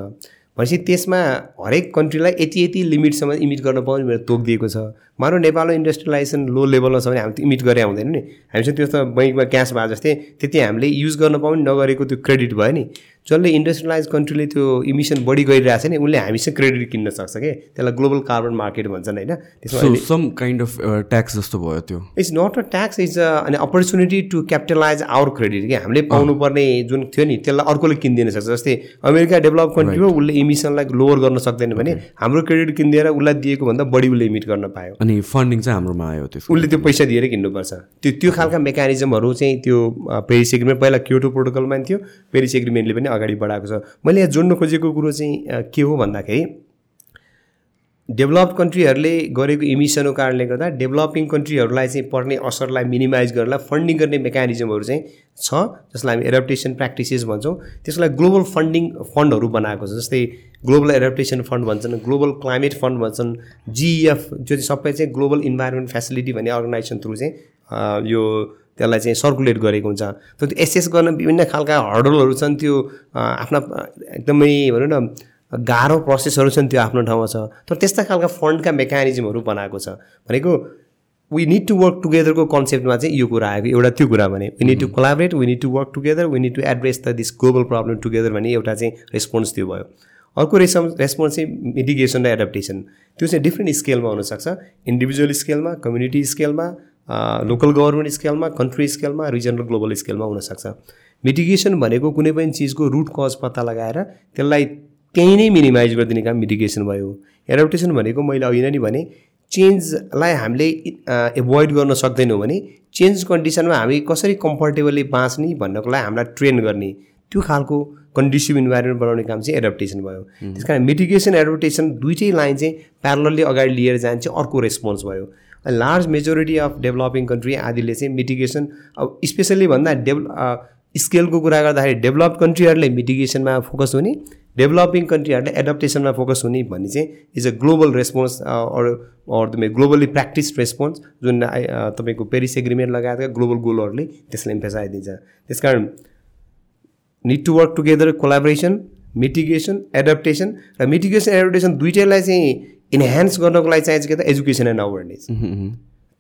भनेपछि त्यसमा हरेक कन्ट्रीलाई यति यति लिमिटसम्म इमिट गर्न पाउने भनेर तोकिदिएको छ। मानव नेपालमा इन्डस्ट्रियलाइजेसन लो लेभलमा छ भने हामी त इमिट गरे आउँदैन नि। हामीसँग त्यो त बैङ्कमा क्यास भए जस्तै त्यति हामीले युज गर्न पाउने नगरेको त्यो क्रेडिट भयो नि। जसले इन्डस्ट्रियलाइज कन्ट्रीले त्यो इमिसन बढी गरिरहेको छ नि उसले हामीसँग क्रेडिट किन्न सक्छ कि? त्यसलाई ग्लोबल कार्बन मार्केट भन्छन् होइन? त्यसमा सम काइन्ड अफ ट्याक्स जस्तो भयो त्यो। It's not a tax uh अनि opportunity to capitalise our credit कि? हामीले पाउनुपर्ने जुन थियो नि त्यसलाई अर्कोले किनिदिन सक्छ। जस्तै अमेरिका डेभलप कन्ट्री हो उसले इमिसनलाई लोवर गर्न सक्दैन भने हाम्रो क्रेडिट किनिदिएर उसलाई दिएको भन्दा बढी उसले इमिट गर्न पायो। अनि फन्डिङ चाहिँ हाम्रोमा आयो त्यसको उसले त्यो पैसा दिएर किन्नुपर्छ। त्यो त्यो खालका मेकानिजमहरू चाहिँ त्यो पेरिस एग्रिमेन्ट पहिला क्योटो प्रोटोकलमा थियो। पेरिस एग्रिमेन्टले पनि अगाडि बढाएको छ। मैले यहाँ जोड्न खोजेको कुरो चाहिँ के हो भन्दाखेरि डेभलप कन्ट्रीहरूले गरेको इमिसनको कारणले गर्दा डेभलपिङ कन्ट्रीहरूलाई चाहिँ पर्ने असरलाई मिनिमाइज गर्नलाई फन्डिङ गर्ने मेकानिजमहरू चाहिँ छ जसलाई हामी एडप्टेसन प्र्याक्टिसेस भन्छौँ। त्यसलाई ग्लोबल फन्डिङ फन्डहरू बनाएको छ जस्तै ग्लोबल एडप्टेसन फन्ड भन्छन् ग्लोबल क्लाइमेट फन्ड भन्छन् जिइएफ जो चाहिँ सबै चाहिँ ग्लोबल इन्भाइरोमेन्ट फेसिलिटी भन्ने अर्गनाइजेसन थ्रु चाहिँ यो त्यसलाई चाहिँ सर्कुलेट गरेको हुन्छ। तर त्यो एसेस गर्न विभिन्न खालका हर्डलहरू छन् त्यो आफ्ना एकदमै भनौँ न गाह्रो प्रोसेसहरू छन् त्यो आफ्नो ठाउँमा छ। तर त्यस्ता खालका फन्डका मेकानिजमहरू बनाएको छ। भनेको वी निड टु वर्क टुगेदरको कन्सेप्टमा चाहिँ यो कुरा आएको एउटा त्यो कुरा भने we need to collaborate we need to work together we need to address the this global problem together भन्ने एउटा चाहिँ रेस्पोन्स त्यो भयो। अर्को रेस्पोन्स रेस्पोन्स चाहिँ मिटिगेसन र एडप्टेसन त्यो चाहिँ डिफ्रेन्ट स्केलमा हुनसक्छ। इन्डिभिजुअल स्केलमा कम्युनिटी स्केलमा लोकल गभर्मेन्ट स्केलमा कन्ट्री स्केलमा रिजनल ग्लोबल स्केलमा हुनसक्छ। मिटिगेसन भनेको कुनै पनि चिजको रुट कज पत्ता लगाएर त्यसलाई त्यहीँ नै मिनिमाइज गरिदिने काम मिटिगेसन भयो। एडप्टेसन भनेको मैले अघि नै भने चेन्जलाई हामीले एभोइड गर्न सक्दैनौँ भने चेन्ज कन्डिसनमा हामी कसरी कम्फर्टेबली बाँच्ने भन्नको लागि हामीलाई ट्रेन गर्ने। त्यो खालको कन्डिसिभ इन्भाइरोमेन्ट बनाउने काम चाहिँ एडप्टेसन भयो। त्यस कारण मिटिगेसन एडप्टेसन दुइटै लाइन चाहिँ प्यारलली अगाडि लिएर जान्छ चाहिँ अर्को रेस्पोन्स भयो। Large majority of developing country आदिले चाहिँ मिटिगेसन अब स्पेसल्ली भन्दा डेभ स्केलको कुरा गर्दाखेरि डेभलप कन्ट्रीहरूले मिटिगेसनमा फोकस हुने डेभलपिङ कन्ट्रीहरूले एडप्टेसनमा फोकस हुने भन्ने चाहिँ is a global response or तपाईँ ग्लोबली प्र्याक्टिस रेस्पोन्स जुन तपाईँको पेरिस एग्रिमेन्ट लगायतका ग्लोबल गोलहरूले त्यसलाई इम्फेसाइज त्यस कारण need to work together collaboration mitigation adaptation र मिटिगेसन एडप्टेसन दुइटैलाई चाहिँ इन्हान्स गर्नको लागि चाहिन्छ के त एजुकेसन एन्ड अवेरनेस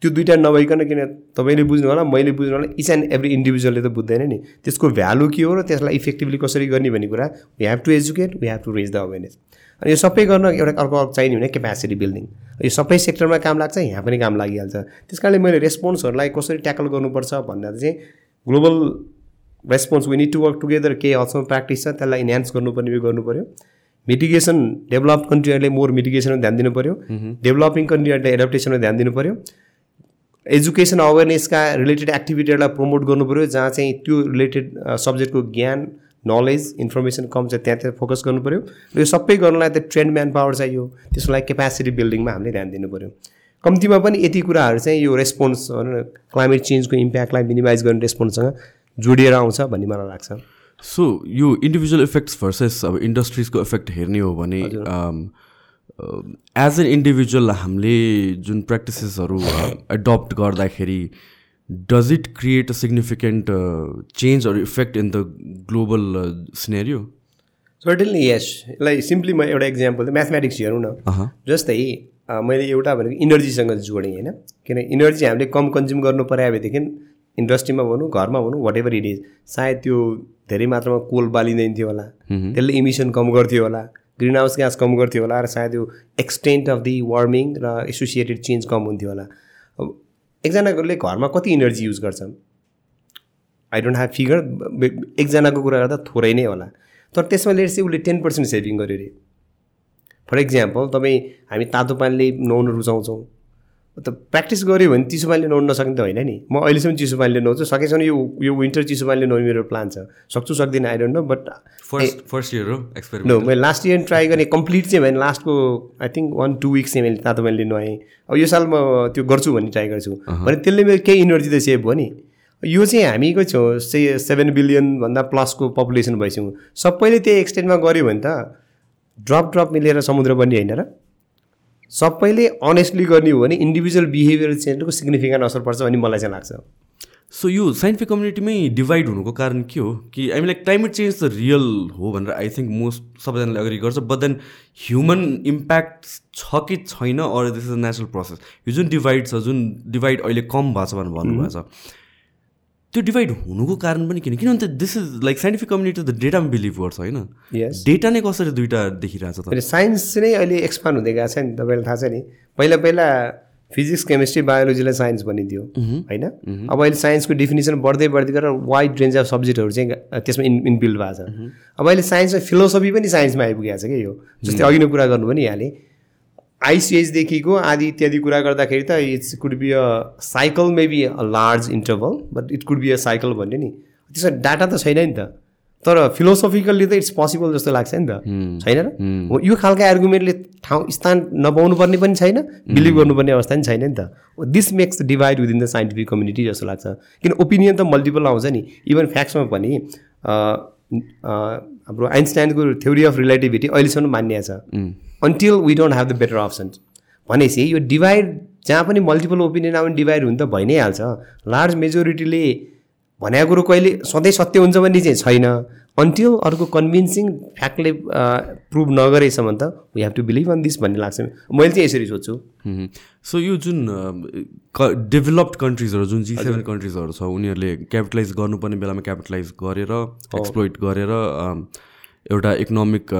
त्यो दुइटा नभइकन किन तपाईँले बुझ्नु होला मैले बुझ्नु होला इच एन्ड एभ्री इन्डिभिजुअलले त बुझ्दैन नि। त्यसको भ्यालु के हो र त्यसलाई इफेक्टिभली कसरी गर्ने भन्ने कुरा we have to educate we have to raise the awareness अनि यो सबै गर्न एउटा अर्को अर्को चाहिने भने क्यापेसिटी बिल्डिङ यो सबै सेक्टरमा काम लाग्छ यहाँ पनि काम लागिहाल्छ। त्यस कारणले मैले रेस्पोन्सहरूलाई कसरी ट्याकल गर्नुपर्छ भन्दा चाहिँ global response we need to work together केही हदसम्म प्र्याक्टिस छ त्यसलाई इन्हान्स गर्नुपर्ने उयो गर्नु पऱ्यो मिटिगेसन डेभलप कन्ट्रीहरूले मोर मिटिगेसनमा ध्यान दिनु पऱ्यो डेभलपिङ कन्ट्रीहरूले एडप्टेसनमा ध्यान दिनु पऱ्यो एजुकेसन अवेरनेसका रिलेटेड एक्टिभिटीहरूलाई प्रमोट गर्नु पऱ्यो जहाँ चाहिँ त्यो रिलेटेड सब्जेक्टको ज्ञान नलेज इन्फर्मेसन कम छ त्यहाँ त्यहाँ फोकस गर्नु पऱ्यो र यो सबै गर्नलाई त ट्रेन्ड म्यान पावर चाहियो। त्यसको लागि क्यापेसिटी बिल्डिङमा हामीले ध्यान दिनु पऱ्यो कम्तीमा पनि यति कुराहरू चाहिँ यो रेस्पोन्स भनौँ न क्लाइमेट चेन्जको इम्प्याक्टलाई मिनिमाइज गर्ने रेस्पोन्ससँग जोडिएर आउँछ भन्ने मलाई लाग्छ। सो यो इन्डिभिजुअल इफेक्ट्स भर्सेस अब इन्डस्ट्रिजको इफेक्ट हेर्ने हो भने एज एन इन्डिभिजुअल हामीले जुन प्र्याक्टिसेसहरू एडप्ट गर्दाखेरि does it create a significant change or effect in the global scenario certainly यस यसलाई सिम्पली म एउटा इक्जाम्पल म्याथमेटिक्स हेरौँ न। अह जस्तै अ, मैले एउटा भनेको इनर्जीसँग जोडेँ होइन? किन इनर्जी हामीले कम कन्ज्युम गर्नु पऱ्यो भनेदेखि इन्डस्ट्रीमा भनौँ घरमा भनौँ वाट एभर इट इज सायद त्यो धेरै मात्रामा कोल बालिँदैन थियो होला त्यसले इमिसन कम गर्थ्यो होला। ग्रिन हाउस ग्यास कम गर्थ्यो होला र सायद यो एक्सटेन्ट अफ दि वार्मिङ र एसोसिएटेड चेन्ज कम हुन्थ्यो होला। अब एकजनाले घरमा कति इनर्जी युज गर्छ? आई डोन्ट ह्याभ फिगर एकजनाको कुरा गर्दा थोरै नै होला। तर त्यसमा लेट चाहिँ उसले टेन पर्सेन्ट सेभिङ गर्यो अरे। फर इक्जाम्पल तपाईँ हामी तातो पानीले नुहाउन रुचाउँछौँ। त प्र्याक्टिस गऱ्यो भने चिसो पानीले नुहाउनु नसक्ने त होइन नि? म अहिलेसम्म चिसो पानीले नुहाउँछु सकेसम्म यो यो विन्टर चिसो पानीले नुहाउने मेरो प्लान छ। सक्छु सक्दिनँ I don't know but first first year हो नो एक्सपेरिमेन्ट मैले लास्ट इयर ट्राई गरेँ कम्प्लिट चाहिँ भने लास्टको I think one two weeks चाहिँ मैले तातो पानीले नुहाएँ। अब यो साल म त्यो गर्छु भन्ने ट्राई गर्छु। भने त्यसले मेरो केही इनर्जी त सेभ भयो नि। यो चाहिँ हामीको छेउ से सेभेन बिलियनभन्दा प्लसको पपुलेसन भइसक्यौँ सबैले त्यही एक्सटेन्टमा गऱ्यो भने त ड्रप ड्रप मिलेर समुद्र बन्ने होइन र? सबैले अनेस्टली गर्ने हो भने इन्डिभिजुअल बिहेभियर चेन्जको सिग्निफिकेन्ट असर पर्छ भन्ने मलाई चाहिँ लाग्छ। सो यो साइन्टिफिक कम्युनिटीमै डिभाइड हुनुको कारण के हो? कि हामीलाई क्लाइमेट चेन्ज त रियल हो भनेर आई थिङ्क मोस्ट सबैजनाले अग्री गर्छ बट देन ह्युमन इम्प्याक्ट छ कि छैन or this is a natural process यो जुन डिभाइड छ जुन डिभाइड अहिले कम भएको छ भनेर भन्नुभएको छ। त्यो डिभाइड हुनुको कारण पनि किन? किनभने this is like scientific community त डेटामा बिलिभ गर्छ होइन? डेटा नै कसरी दुइटा देखिरहेछ त? अनि साइन्स नै अहिले एक्सपान्ड हुँदै गएको छ नि तपाईँलाई थाहा छ नि। पहिला पहिला फिजिक्स केमिस्ट्री बायोलोजीलाई साइन्स भनिदियो होइन? अब अहिले साइन्सको डिफिनेसन बढ्दै बढ्दै गरेर वाइड रेन्ज अफ सब्जेक्टहरू चाहिँ त्यसमा इन इनबिल्ड भएको छ। अब अहिले साइन्समा फिलोसफी पनि साइन्समा आइपुगेको छ कि यो। जस्तै अघि नै कुरा गर्नु पनि हालेँ आइसिएचदेखिको आदि इत्यादि कुरा गर्दाखेरि त it's could be a cycle maybe a large interval but it could be a cycle भन्यो नि। त्यसमा डाटा त छैन नि त। तर फिलोसफिकल्ली त इट्स पोसिबल जस्तो लाग्छ नि त। छैन र? यो खालको आर्गुमेन्टले ठाउँ स्थान नपाउनु पर्ने पनि छैन बिलिभ गर्नुपर्ने अवस्था पनि छैन नि त। This makes divide within the scientific community जस्तो लाग्छ। किन ओपिनियन त मल्टिपल आउँछ नि। इभन फ्याक्ट्समा पनि हाम्रो आइन्स्टाइनको थ्योरी अफ रिलेटिभिटी अहिलेसम्म मान्य छ। Until we don't have the better options भनेपछि यो डिभाइड जहाँ पनि मल्टिपल ओपिनियन आउने डिभाइड हुन त भइ नै हाल्छ लार्ज मेजोरिटीले भनेको कुरो कहिले सधैँ सत्य हुन्छ भन्ने चाहिँ छैन। अन्टिल अर्को कन्भिन्सिङ फ्याक्टले प्रुभ नगरेसम्म त we have to believe on this भन्ने लाग्छ। मैले चाहिँ यसरी सोध्छु। सो यो जुन डेभलप्ड कन्ट्रिजहरू जुन जी सेभेन कन्ट्रिजहरू छ उनीहरूले क्यापिटलाइज गर्नुपर्ने बेलामा क्यापिटलाइज गरेर एक्सप्लोइट गरेर एउटा इकोनोमिक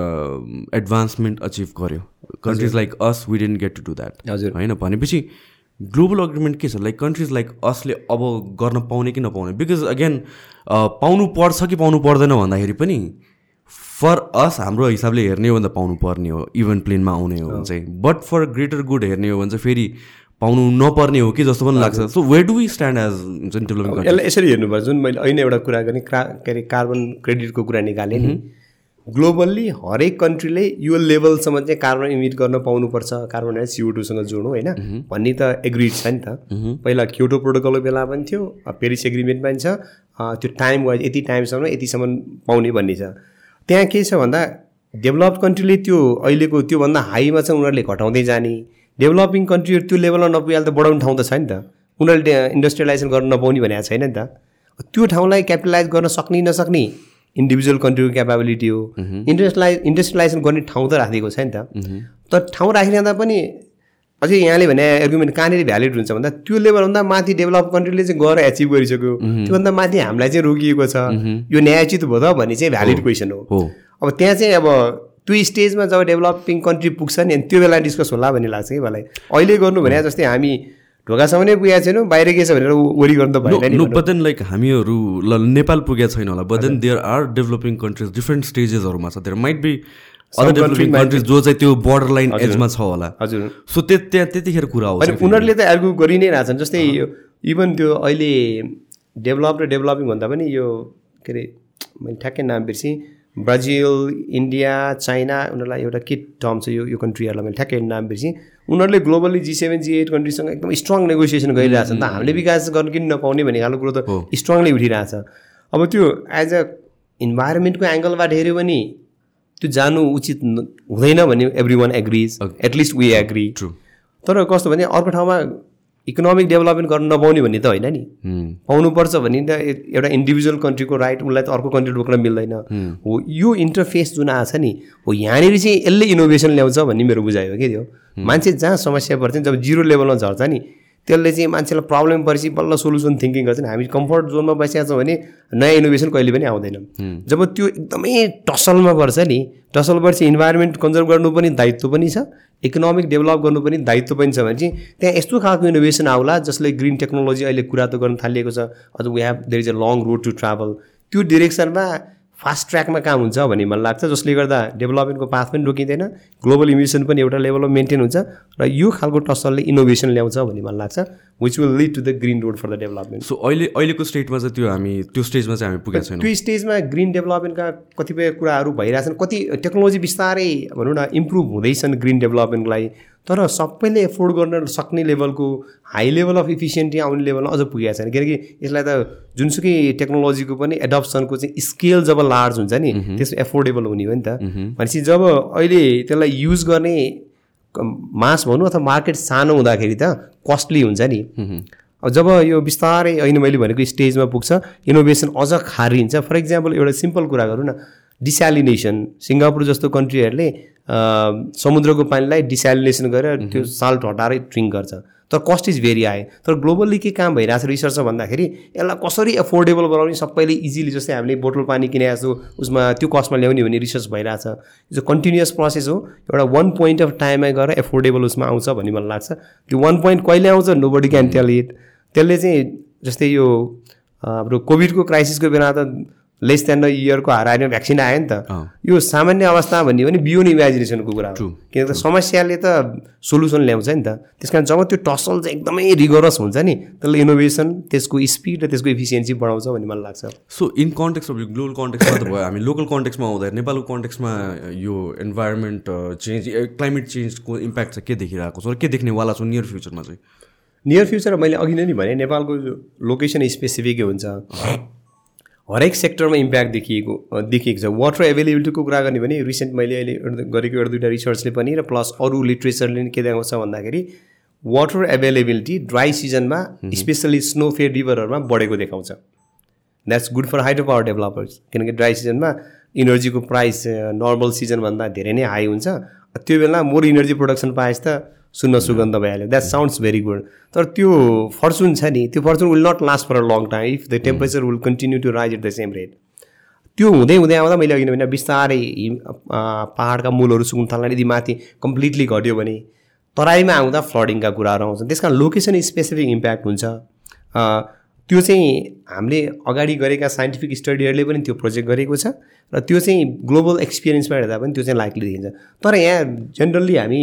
एडभान्समेन्ट अचिभ गर्यो। Countries like us we didn't get to do that हजुर। होइन? भनेपछि ग्लोबल अग्रिमेन्ट के छ? लाइक कन्ट्रिज लाइक असले अब गर्न पाउने कि नपाउने? बिकज अगेन पाउनु पर्छ कि पाउनु पर्दैन भन्दाखेरि पनि फर अस हाम्रो हिसाबले हेर्ने हो भने त पाउनु पर्ने हो इभन प्लेनमा आउने हो भने चाहिँ। बट फर ग्रेटर गुड हेर्ने हो भने चाहिँ फेरि पाउनु नपर्ने हो कि जस्तो पनि लाग्छ। So where do we stand as हुन्छ नि यसलाई यसरी हेर्नुपर्छ जुन मैले अहिले एउटा कुरा गर्ने क्रा के अरे कार्बन क्रेडिटको कुरा निकालेँ नि। ग्लोबल्ली हरेक कन्ट्रीले यो लेभलसम्म चाहिँ कार्बन इमिट गर्न पाउनुपर्छ कार्बन डाइ सिओ टूसँग जोड्नु होइन? भन्ने त एग्रिड छ नि त। पहिला क्युटो प्रोटोकलको बेला पनि थियो पेरिस एग्रिमेन्ट पनि छ। त्यो टाइम वाइज यति टाइमसम्म यतिसम्म पाउने भन्ने छ। त्यहाँ के छ भन्दा डेभलप कन्ट्रीले त्यो अहिलेको त्योभन्दा हाईमा चाहिँ उनीहरूले घटाउँदै जाने। डेभलपिङ कन्ट्रीहरू त्यो लेभलमा नपुगाले त बढाउने ठाउँ त छ नि त। उनीहरूले इन्डस्ट्रियलाइजेसन गर्न नपाउने भनेको छैन नि त। त्यो ठाउँलाई क्यापिटलाइज गर्न सक्ने नसक्ने इन्डिभिजुअल कन्ट्रीको क्यापाबिलिटी हो। इन्डस्ट्रियलाइज इन्डस्ट्रियलाइजेसन गर्ने ठाउँ त राखिदिएको छ नि त। तर ठाउँ राखिरहँदा पनि अझै यहाँले भने एर्गुमेन्ट कहाँनिर भ्यालिड हुन्छ भन्दा त्यो लेभलभन्दा माथि डेभलप कन्ट्रीले चाहिँ गएर एचिभ गरिसक्यो। त्योभन्दा माथि हामीलाई चाहिँ रोकिएको छ। यो न्यायोचित भयो त भन्ने चाहिँ भ्यालिड क्वेसन हो। हो। अब त्यहाँ चाहिँ अब त्यो स्टेजमा जब डेभलपिङ कन्ट्री पुग्छ नि अनि त्यो बेला डिस्कस होला भन्ने लाग्छ कि मलाई अहिले गर्नु भने जस्तै हामी ढोकासम्म नै पुगेको छैनौँ बाहिर के छ भनेर वरि गर्नु त भएन नि नो बट देन लाइक हामीहरू ल नेपाल पुगेको छैन होला but then there are developing countries different स्टेजेसहरूमा छ। There might be other developing countries जो चाहिँ त्यो बोर्डर लाइन एजमा छ होला। हजुर। सो त्यो त्यहाँ त्यतिखेर कुरा आउँछ। अनि उनीहरूले त आर्गु गरि नै रहेछन् जस्तै यो इभन त्यो अहिले डेभलप र डेभलपिङ भन्दा पनि यो के अरे मैले ठ्याक्कै नाम बिर्सेँ ब्राजिल इन्डिया चाइना उनीहरूलाई एउटा के टर्म छ यो यो कन्ट्रीहरूलाई मैले ठ्याक्कै नाम बिर्सेँ। उनीहरूले globally G seven G eight कन्ट्रीसँग एकदम स्ट्रङ नेगोसिएसन गरिरहेछ नि त। हामीले विकास गर्न किन नपाउने भन्ने खालको कुरो त स्ट्रङली उठिरहेछ। अब त्यो एज अ इन्भाइरोमेन्टको एङ्गलबाट हेऱ्यो भने त्यो जानु उचित हुँदैन भन्ने everyone agrees at least we agree true तर कस्तो भने अर्को ठाउँमा इकोनोमिक डेभलपमेन्ट गर्न नपाउने भन्ने त होइन नि। पाउनुपर्छ भने त एउटा इन्डिभिजुअल कन्ट्रीको राइट उसलाई त अर्को कन्ट्री रोक्न मिल्दैन। हो। यो इन्टरफेस जुन आएको छ नि हो यहाँनिर चाहिँ यसले इनोभेसन ल्याउँछ भन्ने मेरो बुझाइ हो कि त्यो। मान्छे जहाँ समस्या पर्छ जब जिरो लेभलमा झर्छ नि त्यसले चाहिँ मान्छेलाई प्रब्लम परेपछि बल्ल सोल्युसन थिङ्किङ गर्छ नि हामी कम्फर्ट जोनमा बसिरहेको छौँ भने नयाँ इनोभेसन कहिले पनि आउँदैन। जब त्यो एकदमै टसलमा पर्छ नि टसल पर्छ इन्भाइरोमेन्ट कन्जर्भ गर्नु पनि दायित्व पनि छ इकोनोमिक डेभलप गर्नु पनि दायित्व पनि छ भने चाहिँ त्यहाँ यस्तो खालको इनोभेसन आउला जसले ग्रिन टेक्नोलोजी अहिले कुरा त गर्न थालिएको छ। अझ we have there is a long road to travel त्यो डिरेक्सनमा फास्ट ट्र्याकमा काम हुन्छ भन्ने मलाई लाग्छ जसले गर्दा डेभलपमेन्टको पाथ पनि रोकिँदैन ग्लोबल इमिसन पनि एउटा लेभलमा मेन्टेन हुन्छ र यो खालको टसलले इनोभेसन ल्याउँछ भन्ने मलाई लाग्छ which will lead to the green road for the development so अहिले अहिलेको स्टेटमा चाहिँ त्यो हामी त्यो स्टेजमा चाहिँ हामी पुगेको छैनौँ। त्यो स्टेजमा ग्रिन डेभलपमेन्टका कतिपय कुराहरू भइरहेछन् कति टेक्नोलोजी बिस्तारै भनौँ न इम्प्रुभ हुँदैछन् ग्रिन डेभलपमेन्टलाई तर सबैले एफोर्ड गर्न सक्ने लेभलको हाई लेभल अफ इफिसियन्टी आउने लेभलमा अझ पुगेको छैन। किनकि यसलाई त जुनसुकै टेक्नोलोजीको पनि एडप्सनको चाहिँ स्केल जब लार्ज हुन्छ नि त्यसमा एफोर्डेबल हुने हो नि त। भनेपछि जब अहिले त्यसलाई युज गर्ने मास भनौँ अथवा मार्केट सानो हुँदाखेरि त कस्टली हुन्छ नि। अब जब यो बिस्तारै अहिले मैले भनेको स्टेजमा पुग्छ इनोभेसन अझ खारिन्छ। फर इक्जाम्पल एउटा सिम्पल कुरा गरौँ न डिसालिनेसन। सिङ्गापुर जस्तो कन्ट्रीहरूले समुद्रको पानीलाई डिसालिनेसन गरेर त्यो साल्ट हटाएरै ड्रिङ्क गर्छ। तर कस्ट इज भेरी हाई। तर ग्लोबल्ली के काम भइरहेको छ रिसर्चमा भन्दाखेरि यसलाई कसरी एफोर्डेबल बनाउने सबैले इजिली जस्तै हामीले बोतल पानी किनेको छौँ उसमा त्यो कस्टमा ल्याउने भन्ने रिसर्च भइरहेछ। यो चाहिँ कन्टिन्युस प्रोसेस हो। एउटा वान पोइन्ट अफ टाइममा गएर एफोर्डेबल उसमा आउँछ भन्ने मलाई लाग्छ। त्यो वान पोइन्ट कहिले आउँछ? Nobody can tell it त्यसले चाहिँ जस्तै यो हाम्रो कोभिडको क्राइसिसको बेला त लेस देन अ इयरको हराएर भ्याक्सिन आयो नि त। यो सामान्य अवस्था भन्ने भने बियोन इमेजिनेसनको कुरा हो। किनकि समस्याले त सोल्युसन ल्याउँछ नि त। त्यस कारण जब त्यो टसल चाहिँ एकदमै रिगरस हुन्छ नि त्यसले इनोभेसन त्यसको स्पिड र त्यसको इफिसियन्सी बढाउँछ भन्ने मलाई लाग्छ। So in context of global कन्टेक्समा त भयो हामी लोकल कन्टेक्समा आउँदाखेरि नेपालको कन्टेक्समा यो इन्भाइरोमेन्ट चेन्ज क्लाइमेट चेन्जको इम्प्याक्ट चाहिँ के देखिरहेको छ? र के देख्नेवाला छ नियर फ्युचरमा चाहिँ? नियर फ्युचर मैले अघि नै भने नेपालको लोकेसन स्पेसिफिकै हुन्छ हरेक सेक्टरमा इम्प्याक्ट देखिएको देखिएको छ। वाटर एभाइलेबिलिटीको कुरा गर्ने भने रिसेन्ट मैले अहिले गरेको एउटा दुइटा रिसर्चले पनि र प्लस अरू लिट्रेचरले के देखाउँछ भन्दाखेरि वाटर एभाइलेबिलिटी ड्राई सिजनमा स्पेसली स्नो फेयर रिभरहरूमा बढेको देखाउँछ। That's good for hydro power developers किनकि ड्राई सिजनमा इनर्जीको प्राइस नर्मल सिजनभन्दा धेरै नै हाई हुन्छ। त्यो बेला मोर इनर्जी प्रोडक्सन पाएछ त सुन्न सुगन्ध भइहाल्यो. द्याट साउन्ड्स भेरी गुड तर त्यो फर्चुन छ नि त्यो fortune will not last for a long time if the temperature will continue to rise at the same rate त्यो हुँदै हुँदै आउँदा मैले अघि भने बिस्तारै हिम पाहाडका मूलहरू सुक्नु थाल्ला यदि माथि कम्प्लिटली घट्यो भने तराईमा आउँदा फ्लडिङका कुराहरू आउँछन्। त्यस कारण लोकेसन स्पेसिफिक इम्प्याक्ट हुन्छ। त्यो चाहिँ हामीले अगाडि गरेका साइन्टिफिक स्टडीहरूले पनि त्यो प्रोजेक्ट गरेको छ र त्यो चाहिँ ग्लोबल एक्सपिरियन्समा हेर्दा पनि त्यो चाहिँ लाइकली देखिन्छ। तर यहाँ जेनरली हामी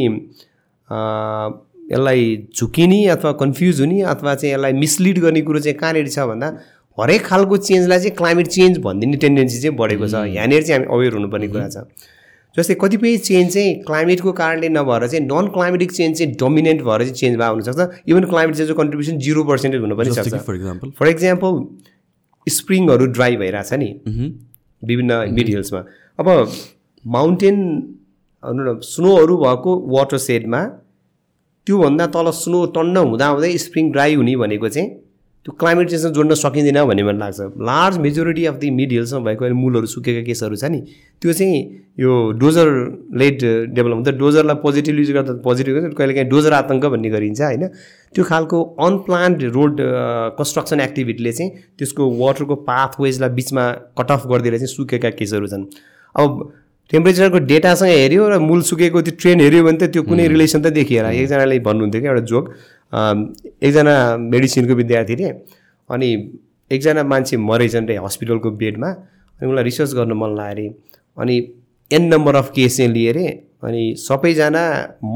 यसलाई झुकिने अथवा कन्फ्युज हुने अथवा चाहिँ यसलाई मिसलिड गर्ने कुरो चाहिँ कहाँनिर छ भन्दा हरेक खालको चेन्जलाई चाहिँ क्लाइमेट चेन्ज भनिदिने टेन्डेन्सी चाहिँ बढेको छ। यहाँनिर चाहिँ हामी अवेर हुनुपर्ने कुरा छ। जस्तै कतिपय चेन्ज चाहिँ क्लाइमेटको कारणले नभएर चाहिँ नन क्लाइमेटिक चेन्ज चाहिँ डोमिनेन्ट भएर चाहिँ चेन्ज भएको हुनसक्छ। इभन क्लाइमेट चेन्जको कन्ट्रिब्युसन जिरो पर्सेन्टेज हुन पनि सक्छ। फर इक्जाम्पल फर इक्जाम्पल स्प्रिङहरू ड्राई भइरहेछ नि। विभिन्न मिड हिल्समा अब माउन्टेन भनौँ न स्नोहरू भएको वाटर सेडमा त्योभन्दा तल स्नो टन्न हुँदा हुँदै स्प्रिङ ड्राई हुने भनेको चाहिँ त्यो क्लाइमेट चेन्जसँग जोड्न सकिँदैन भन्ने मलाई लाग्छ। Large majority of the mid हिल्समा भएको अहिले मूलहरू सुकेका केसहरू छ नि त्यो चाहिँ यो डोजर लेड डेभलप हुन्छ डोजरलाई पोजिटिभ युज गर्दा पोजिटिभ गर्छ कहिले काहीँ डोजर आतङ्क भन्ने गरिन्छ होइन। त्यो खालको अनप्लान्ड रोड कन्स्ट्रक्सन एक्टिभिटीले चाहिँ त्यसको वाटरको पाथवेजलाई बिचमा कट अफ गरिदिएर चाहिँ सुकेका केसहरू छन्। अब टेम्परेचरको डेटासँग हेऱ्यो र मूल सुकेको त्यो ट्रेन हेऱ्यो भने त त्यो कुनै रिलेसन त देखिएर एकजनाले भन्नुहुन्थ्यो क्या एउटा जोक एकजना मेडिसिनको विद्यार्थी रे अनि एकजना मान्छे मरेछन् रे हस्पिटलको बेडमा अनि उनलाई रिसर्च गर्न मन लाग्यो अरे अनि एन नम्बर अफ केस चाहिँ लिएर अनि सबैजना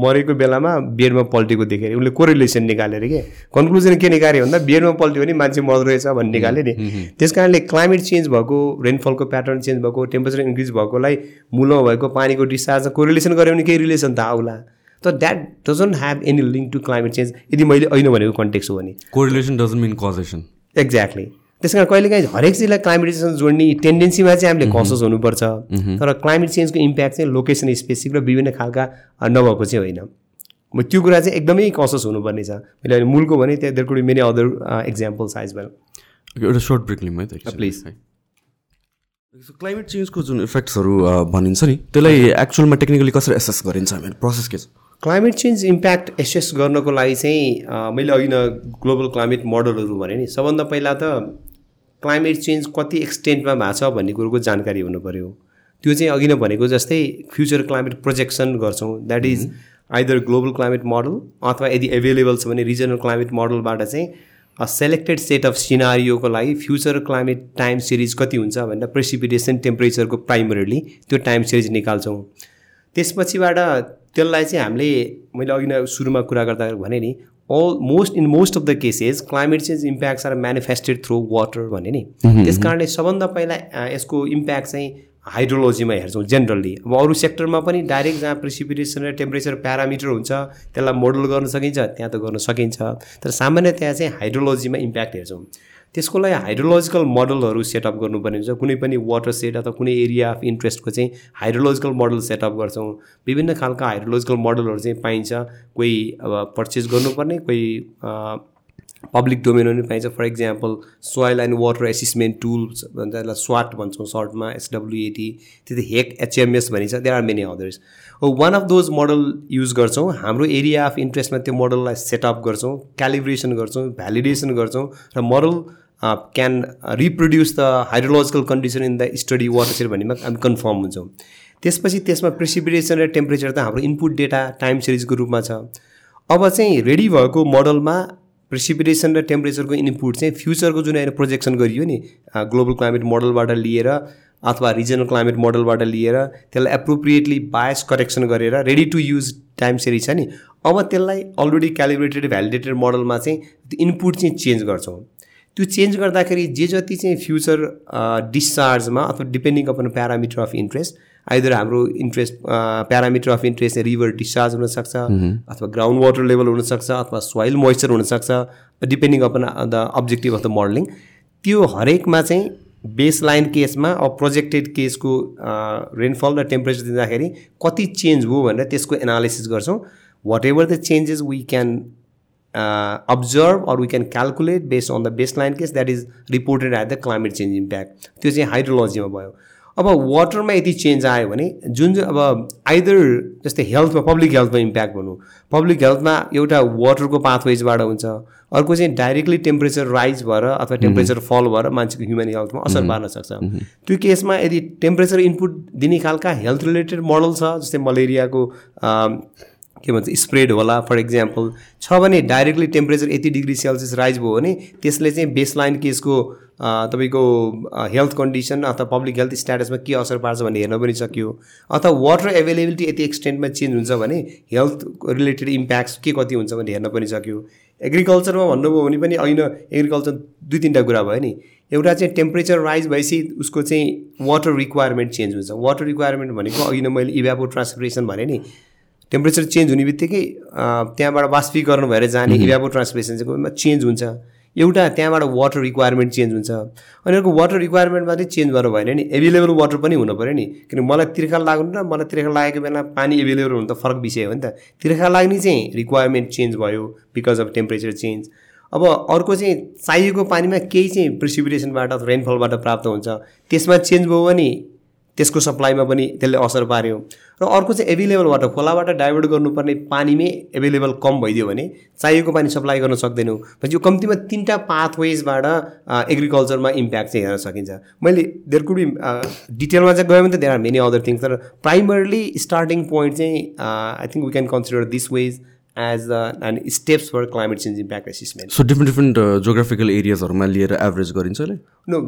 मरेको बेलामा बेडमा पल्टेको देखेर उसले कोरिलेसन निकालेर के? कन्क्लुजन के निकाल्यो भन्दा बेडमा पल्ट्यो भने मान्छे मर्दो रहेछ भन्ने निकाल्यो नि। त्यस कारणले क्लाइमेट चेन्ज भएको रेनफलको प्याटर्न चेन्ज भएको टेम्परेचर इन्क्रिज भएकोलाई मुलो भएको पानीको डिस्चार्जमा कोरिलेसन गऱ्यो भने केही रिलेसन त आउला। तर that doesn't have any link to climate change यदि मैले ऐन भनेको कन्टेक्स हो भने। Correlation doesn't mean causation exactly त्यस कारण कहिलेकाहीँ हरेक चिजलाई क्लाइमेट चेन्जसँग जोड्ने टेन्डेन्सीमा चाहिँ हामीले कसस हुनुपर्छ। तर क्लाइमेट चेन्जको इम्प्याक्ट चाहिँ लोकेसन स्पेसिफिक र विभिन्न खालका नभएको चाहिँ होइन। त्यो कुरा चाहिँ एकदमै कसस हुनुपर्ने छ मैले अहिले मूलको भने त्यहाँ there could many other examples आइज वेल एउटा सर्ट ब्रेक लिउँ है त प्लिज क्लाइमेट चेन्जको जुन इफेक्ट्सहरू भनिन्छ नि त्यसलाई एक्चुअलमा टेक्निकली कसरी एसेस गरिन्छ? हामीले प्रोसेस के छ? क्लाइमेट चेन्ज इम्प्याक्ट एसेस गर्नको लागि चाहिँ मैले अघि न ग्लोबल क्लाइमेट मोडलहरू भने नि सबभन्दा पहिला त क्लाइमेट चेन्ज कति एक्सटेन्टमा भएको छ भन्ने कुरोको जानकारी हुनु पऱ्यो त्यो चाहिँ अघि नै भनेको जस्तै फ्युचर क्लाइमेट प्रोजेक्सन गर्छौँ। That is either global climate model अथवा यदि एभाइलेबल छ भने रिजनल क्लाइमेट मोडलबाट चाहिँ सेलेक्टेड सेट अफ सिनारियोको लागि फ्युचर क्लाइमेट टाइम सिरिज कति हुन्छ भनेर प्रेसिपिटेसन टेम्परेचरको प्राइमरीली त्यो टाइम सिरिज निकाल्छौँ। त्यसपछिबाट त्यसलाई चाहिँ हामीले मैले अघि नै सुरुमा कुरा गर्दा भने नि almost in most of the cases climate change impacts are manifested through water भने नि त्यस कारणले सबभन्दा पहिला यसको इम्प्याक्ट चाहिँ हाइड्रोलोजीमा हेर्छौँ जेनरली अब अरू सेक्टरमा पनि डाइरेक्ट जहाँ प्रेसिपिटेसन र टेम्परेचर प्यारामिटर हुन्छ त्यसलाई मोडल गर्न सकिन्छ त्यहाँ त गर्न सकिन्छ। तर सामान्यतया चाहिँ हाइड्रोलोजीमा इम्प्याक्ट हेर्छौँ। त्यसको लागि हाइड्रोलोजिकल मोडलहरू सेटअप गर्नुपर्ने हुन्छ। कुनै पनि वाटर सेट अथवा कुनै एरिया अफ इन्ट्रेस्टको चाहिँ हाइड्रोलोजिकल मोडल सेटअप गर्छौँ। विभिन्न खालका हाइड्रोलोजिकल मोडलहरू चाहिँ पाइन्छ। कोही अब पर्चेस गर्नुपर्ने कोही पब्लिक डोमेनमा पनि पाइन्छ। For example soil and water assessment tools भन्छ त्यसलाई स्वाट भन्छौँ सर्टमा एसडब्लुएटी त्यति हेक एचएमएस भनिन्छ। There are many others one of those model use गर्छौँ। हाम्रो एरिया अफ इन्ट्रेस्टमा त्यो मोडललाई सेटअप गर्छौँ। क्यालिब्रेसन गर्छौँ। भ्यालिडेसन गर्छौँ। र model can reproduce the hydrological condition in the study water भन्नेमा हामी कन्फर्म हुन्छौँ। त्यसपछि त्यसमा प्रेसिपिटेसन र टेम्परेचर त हाम्रो इनपुट डेटा टाइम सिरिजको रूपमा छ। अब चाहिँ रेडी भएको मोडलमा प्रेसिपिटेसन र टेम्परेचरको इनपुट चाहिँ फ्युचरको जुन अहिले प्रोजेक्सन गरियो नि ग्लोबल क्लाइमेट मोडलबाट लिएर अथवा रिजनल क्लाइमेट मोडलबाट लिएर त्यसलाई एप्रोप्रिएटली बायस करेक्सन गरेर ready to use time series छ नि अब त्यसलाई अलरेडी क्यालिब्रेटेड भ्यालिडेटेड मोडलमा चाहिँ इनपुट चाहिँ चेन्ज गर्छौँ। त्यो चेन्ज गर्दाखेरि जे जति चाहिँ फ्युचर डिस्चार्जमा अथवा depending upon parameter of interest either हाम्रो interest parameter of interest river discharge हुनसक्छ अथवा ग्राउन्ड वाटर लेभल हुनसक्छ अथवा सोइल मोइस्चर हुनसक्छ depending upon the objective of the modelling त्यो हरेकमा चाहिँ बेस लाइन केसमा अब प्रोजेक्टेड केसको रेनफल र टेम्परेचर दिँदाखेरि कति चेन्ज भयो भनेर त्यसको एनालिसिस गर्छौँ. Whatever the changes we can observe or we can calculate based on the base line case that is reported at the climate change impact त्यो चाहिँ हाइड्रोलोजीमा भयो। अब वाटरमा यदि चेन्ज आयो भने जुन चाहिँ अब आइदर जस्तै हेल्थमा पब्लिक हेल्थमा इम्प्याक्ट भनौँ पब्लिक हेल्थमा एउटा वाटरको पाथवेजबाट हुन्छ। अर्को चाहिँ डाइरेक्टली टेम्परेचर राइज भएर अथवा टेम्परेचर फल भएर मान्छेको ह्युमन हेल्थमा असर पार्न सक्छ। त्यो केसमा यदि टेम्परेचर इनपुट दिने खालका हेल्थ रिलेटेड मोडल छ जस्तै मलेरियाको के भन्छ स्प्रेड होला। फर इक्जाम्पल छ भने डाइरेक्टली टेम्परेचर यति डिग्री सेल्सियस राइज भयो भने त्यसले चाहिँ बेसलाइन केसको तपाईँको हेल्थ कन्डिसन अथवा पब्लिक हेल्थ स्ट्याटसमा के असर पार्छ भन्ने हेर्न पनि सक्यो। अथवा वाटर एभाइलेबिलिटी यति एक्सटेन्टमा चेन्ज हुन्छ भने हेल्थ रिलेटेड इम्प्याक्ट्स के कति हुन्छ भने हेर्न पनि सक्यो। एग्रिकल्चरमा भन्नुभयो भने पनि होइन एग्रिकल्चर दुई तिनवटा कुरा भयो नि। एउटा चाहिँ टेम्परेचर राइज भएपछि उसको चाहिँ वाटर रिक्वायरमेन्ट चेन्ज हुन्छ। वाटर रिक्वायरमेन्ट भनेको नै मैले इभ्यापो ट्रान्सपिरेसन भने नि टेम्परेचर चेन्ज हुने बित्तिकै त्यहाँबाट बाष्पीकरण भएर जाने इभ्यापो ट्रान्सपिरेसन चाहिँ चेन्ज हुन्छ। एउटा त्यहाँबाट वाटर रिक्वायरमेन्ट चेन्ज हुन्छ। अनि अर्को वाटर रिक्वायरमेन्ट मात्रै चेन्ज गर्नु भएन नि। एभाइलेबल वाटर पनि हुनु पऱ्यो नि। किन मलाई तिर्खा लाग्नु र मलाई तिर्खा लागेको बेला पानी एभाइलेबल हुनु त फरक विषय हो नि त। तिर्खा लाग्ने चाहिँ रिक्वायरमेन्ट चेन्ज भयो बिकज अफ टेम्परेचर चेन्ज अब अर्को चाहिँ चाहिएको पानीमा केही चाहिँ प्रिसिपिटेसनबाट अथवा रेनफलबाट प्राप्त हुन्छ। त्यसमा चेन्ज भयो भने त्यसको सप्लाईमा पनि त्यसले असर पार्यो। र अर्को चाहिँ एभाइलेबल वाटर खोलाबाट डाइभर्ट गर्नुपर्ने पानीमै एभाइलेबल कम भइदियो भने चाहिएको पानी सप्लाई गर्न सक्दैनौँ। भनेपछि यो कम्तीमा तिनवटा पाथवेजबाट एग्रिकल्चरमा इम्प्याक्ट चाहिँ हेर्न सकिन्छ। मैले देयर कुड बी डिटेलमा चाहिँ गयो भने त there are many other things तर प्राइमरली स्टार्टिङ पोइन्ट चाहिँ I think we can consider this ways as the end steps for climate change impact assessment so different different geographical एरियाजहरूमा लिएर average गरिन्छ अहिले no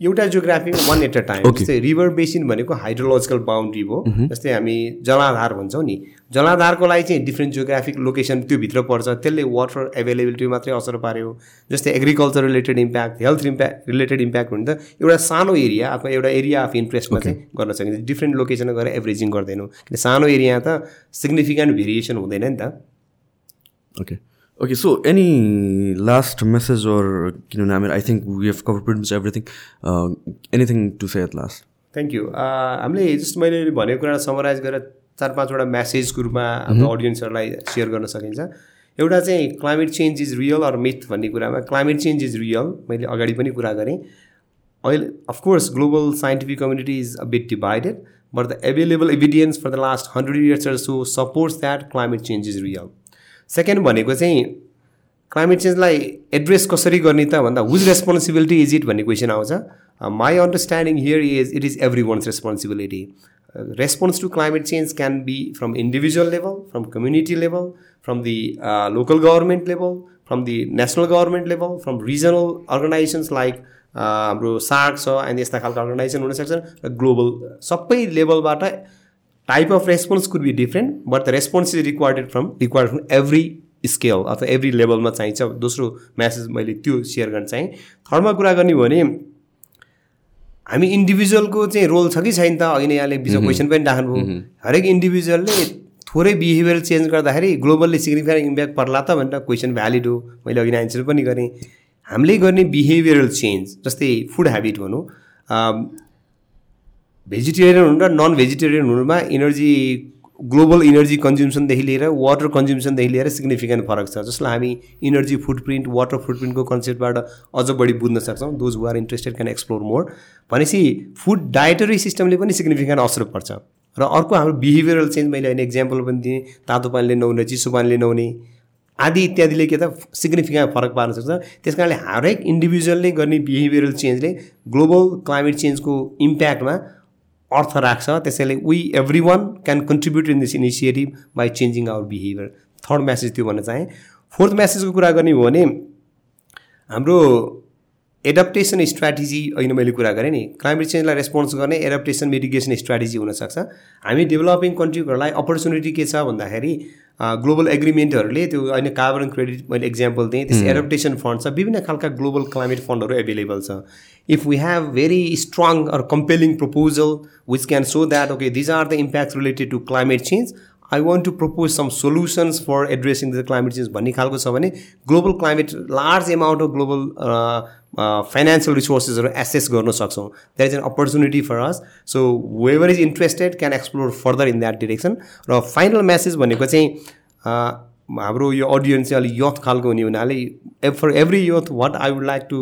एउटा geography one at a time जस्तै river basin भनेको hydrological boundary हो जस्तै हामी जलाधार भन्छौँ नि। जलाधारको लागि चाहिँ डिफ्रेन्ट जोग्राफिक लोकेसन त्योभित्र पर्छ। त्यसले वाटर एभाइलेबिलिटी मात्रै असर पार्यो। जस्तै agriculture related impact health impact related impact हुने त एउटा सानो एरिया अथवा एउटा एरिया अफ इन्ट्रेस्टमा चाहिँ गर्न सकिन्छ। डिफ्रेन्ट लोकेसनमा गएर एभरेजिङ गर्दैनौँ। किन सानो एरिया त सिग्निफिकेन्ट भेरिएसन हुँदैन नि त। Okay okay so any last message or किनभने हामी I think we have cover pretty everything anything to say at last thank you हामीले जस्ट मैले भनेको कुरा समराइज गरेर चार पाँचवटा म्यासेजको रूपमा हाम्रो अडियन्सहरूलाई सेयर गर्न सकिन्छ। एउटा चाहिँ climate change is real or myth भन्ने कुरामा क्लाइमेट चेन्ज इज रियल मैले अगाडि पनि कुरा गरेँ। अहिले of course global scientific community is a bit divided but the available evidence for the last hundred years so supports that climate change is real second भनेको चाहिँ क्लाइमेट चेन्जलाई address कसरी गर्ने त भन्दा हुज रेस्पोन्सिबिलिटी इज इट भन्ने question आउँछ। My understanding here is it is every one's responsibility response to climate change can be from individual level from community level from the local government level from the national government level from regional organisations like हाम्रो सार्क छ अनि यस्ता खालको organisation हुनसक्छन्। र global सबै लेभलबाट type of response could be different but the response is required from required from every scale अथवा every लेभलमा चाहिन्छ। दोस्रो म्यासेज मैले त्यो सेयर गर्न चाहेँ। थर्डमा कुरा गर्ने हो भने हामी इन्डिभिजुअलको चाहिँ रोल छ कि छैन त? अघि नै यहाँले बिच क्वेसन पनि राख्नुभयो। हरेक इन्डिभिजुअलले थोरै बिहेभियर चेन्ज गर्दाखेरि ग्लोबल्ली सिग्निफिकेन्ट इम्प्याक्ट पर्ला त भनेर क्वेसन भ्यालिड हो। मैले अघि एन्सर पनि गरेँ। हामीले गर्ने बिहेभियरल चेन्ज जस्तै फुड हेबिट भनौँ भेजिटेरियन हुनु र नन भेजिटेरियन हुनुमा इनर्जी ग्लोबल इनर्जी कन्ज्युम्सनदेखि लिएर वाटर कन्ज्युम्सनदेखि लिएर सिग्निफिकेन्ट फरक छ। जसलाई हामी इनर्जी फुटप्रिन्ट वाटर फुटप्रिन्टको कन्सेप्टबाट अझ बढी बुझ्न सक्छौँ। Those who are interested can explore more भनेपछि फुड डायटरी सिस्टमले पनि सिग्निफिकेन्ट असर पर्छ। र अर्को हाम्रो बिहेभियरल चेन्ज मैले अहिले इक्जाम्पल पनि दिएँ। तातो पानीले नहुने चिसो पानीले नहुने आदि इत्यादिले के त सिग्निफिकेन्ट फरक पार्न सक्छ। त्यस कारणले हरेक इन्डिभिजुअलले गर्ने बिहेभियरल चेन्जले ग्लोबल क्लाइमेट चेन्जको इम्प्याक्टमा अर्थ राख्छ। त्यसैले we every one can contribute in this initiative by changing our behaviour third message त्यो भन्न चाहेँ। फोर्थ म्यासेजको कुरा गर्ने हो भने हाम्रो एडप्टेसन स्ट्राटेजी अहिले मैले कुरा गरेँ नि क्लाइमेट चेन्जलाई रेस्पोन्स गर्ने एडप्टेसन मिटिगेसन स्ट्राटेजी हुनसक्छ। हामी डेभलपिङ कन्ट्रीहरूलाई अपर्च्युनिटी के छ भन्दाखेरि ग्लोबल एग्रिमेन्टहरूले त्यो अहिले कार्बन क्रेडिट मैले इक्जाम्पल दिएँ त्यस एडप्टेसन फन्ड छ विभिन्न खालका ग्लोबल क्लाइमेट फन्डहरू एभाइलेबल छ। If we have very strong or compelling proposal which can so that okay these are the impact related to climate change I want to propose some solutions for addressing the climate change भन्ने खालको छ भने global climate large amount of global financial रिसोर्सेसहरू access गर्न सक्छौँ. That is an opportunity for us so whoever is interested can explore further in that direction र final message भनेको चाहिँ हाम्रो यो अडियन्स चाहिँ अलिक यथ खालको हुने हुनाले for every youth what I would like to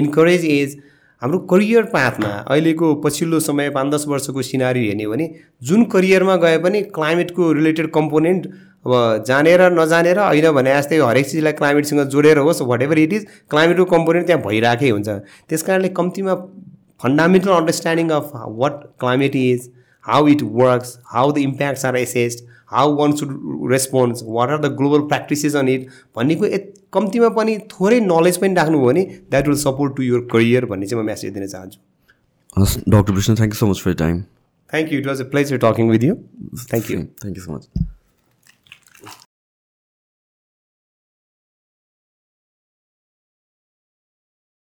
encourage is हाम्रो करियर पाथमा अहिलेको पछिल्लो समय पाँच दस वर्षको सिनारी हेर्ने हो भने जुन करियरमा गए पनि क्लाइमेटको रिलेटेड कम्पोनेन्ट अब जानेर नजानेर होइन भने जस्तै हरेक चिजलाई क्लाइमेटसँग जोडेर होस् वाट एभर इट इज क्लाइमेटको कम्पोनेन्ट त्यहाँ भइरहेकै हुन्छ। त्यस कारणले कम्तीमा fundamental understanding of what climate is how it works how the impacts are assessed how one should response what are the global practices on it भन्नेको कम्तीमा पनि थोरै नलेज पनि राख्नुभयो भने that will support to your career भन्ने चाहिँ म म्यासेज दिन चाहन्छु। हस् doctor Vishnu thank you so much for time thank you it was a pleasure talking with you thank you thank you so much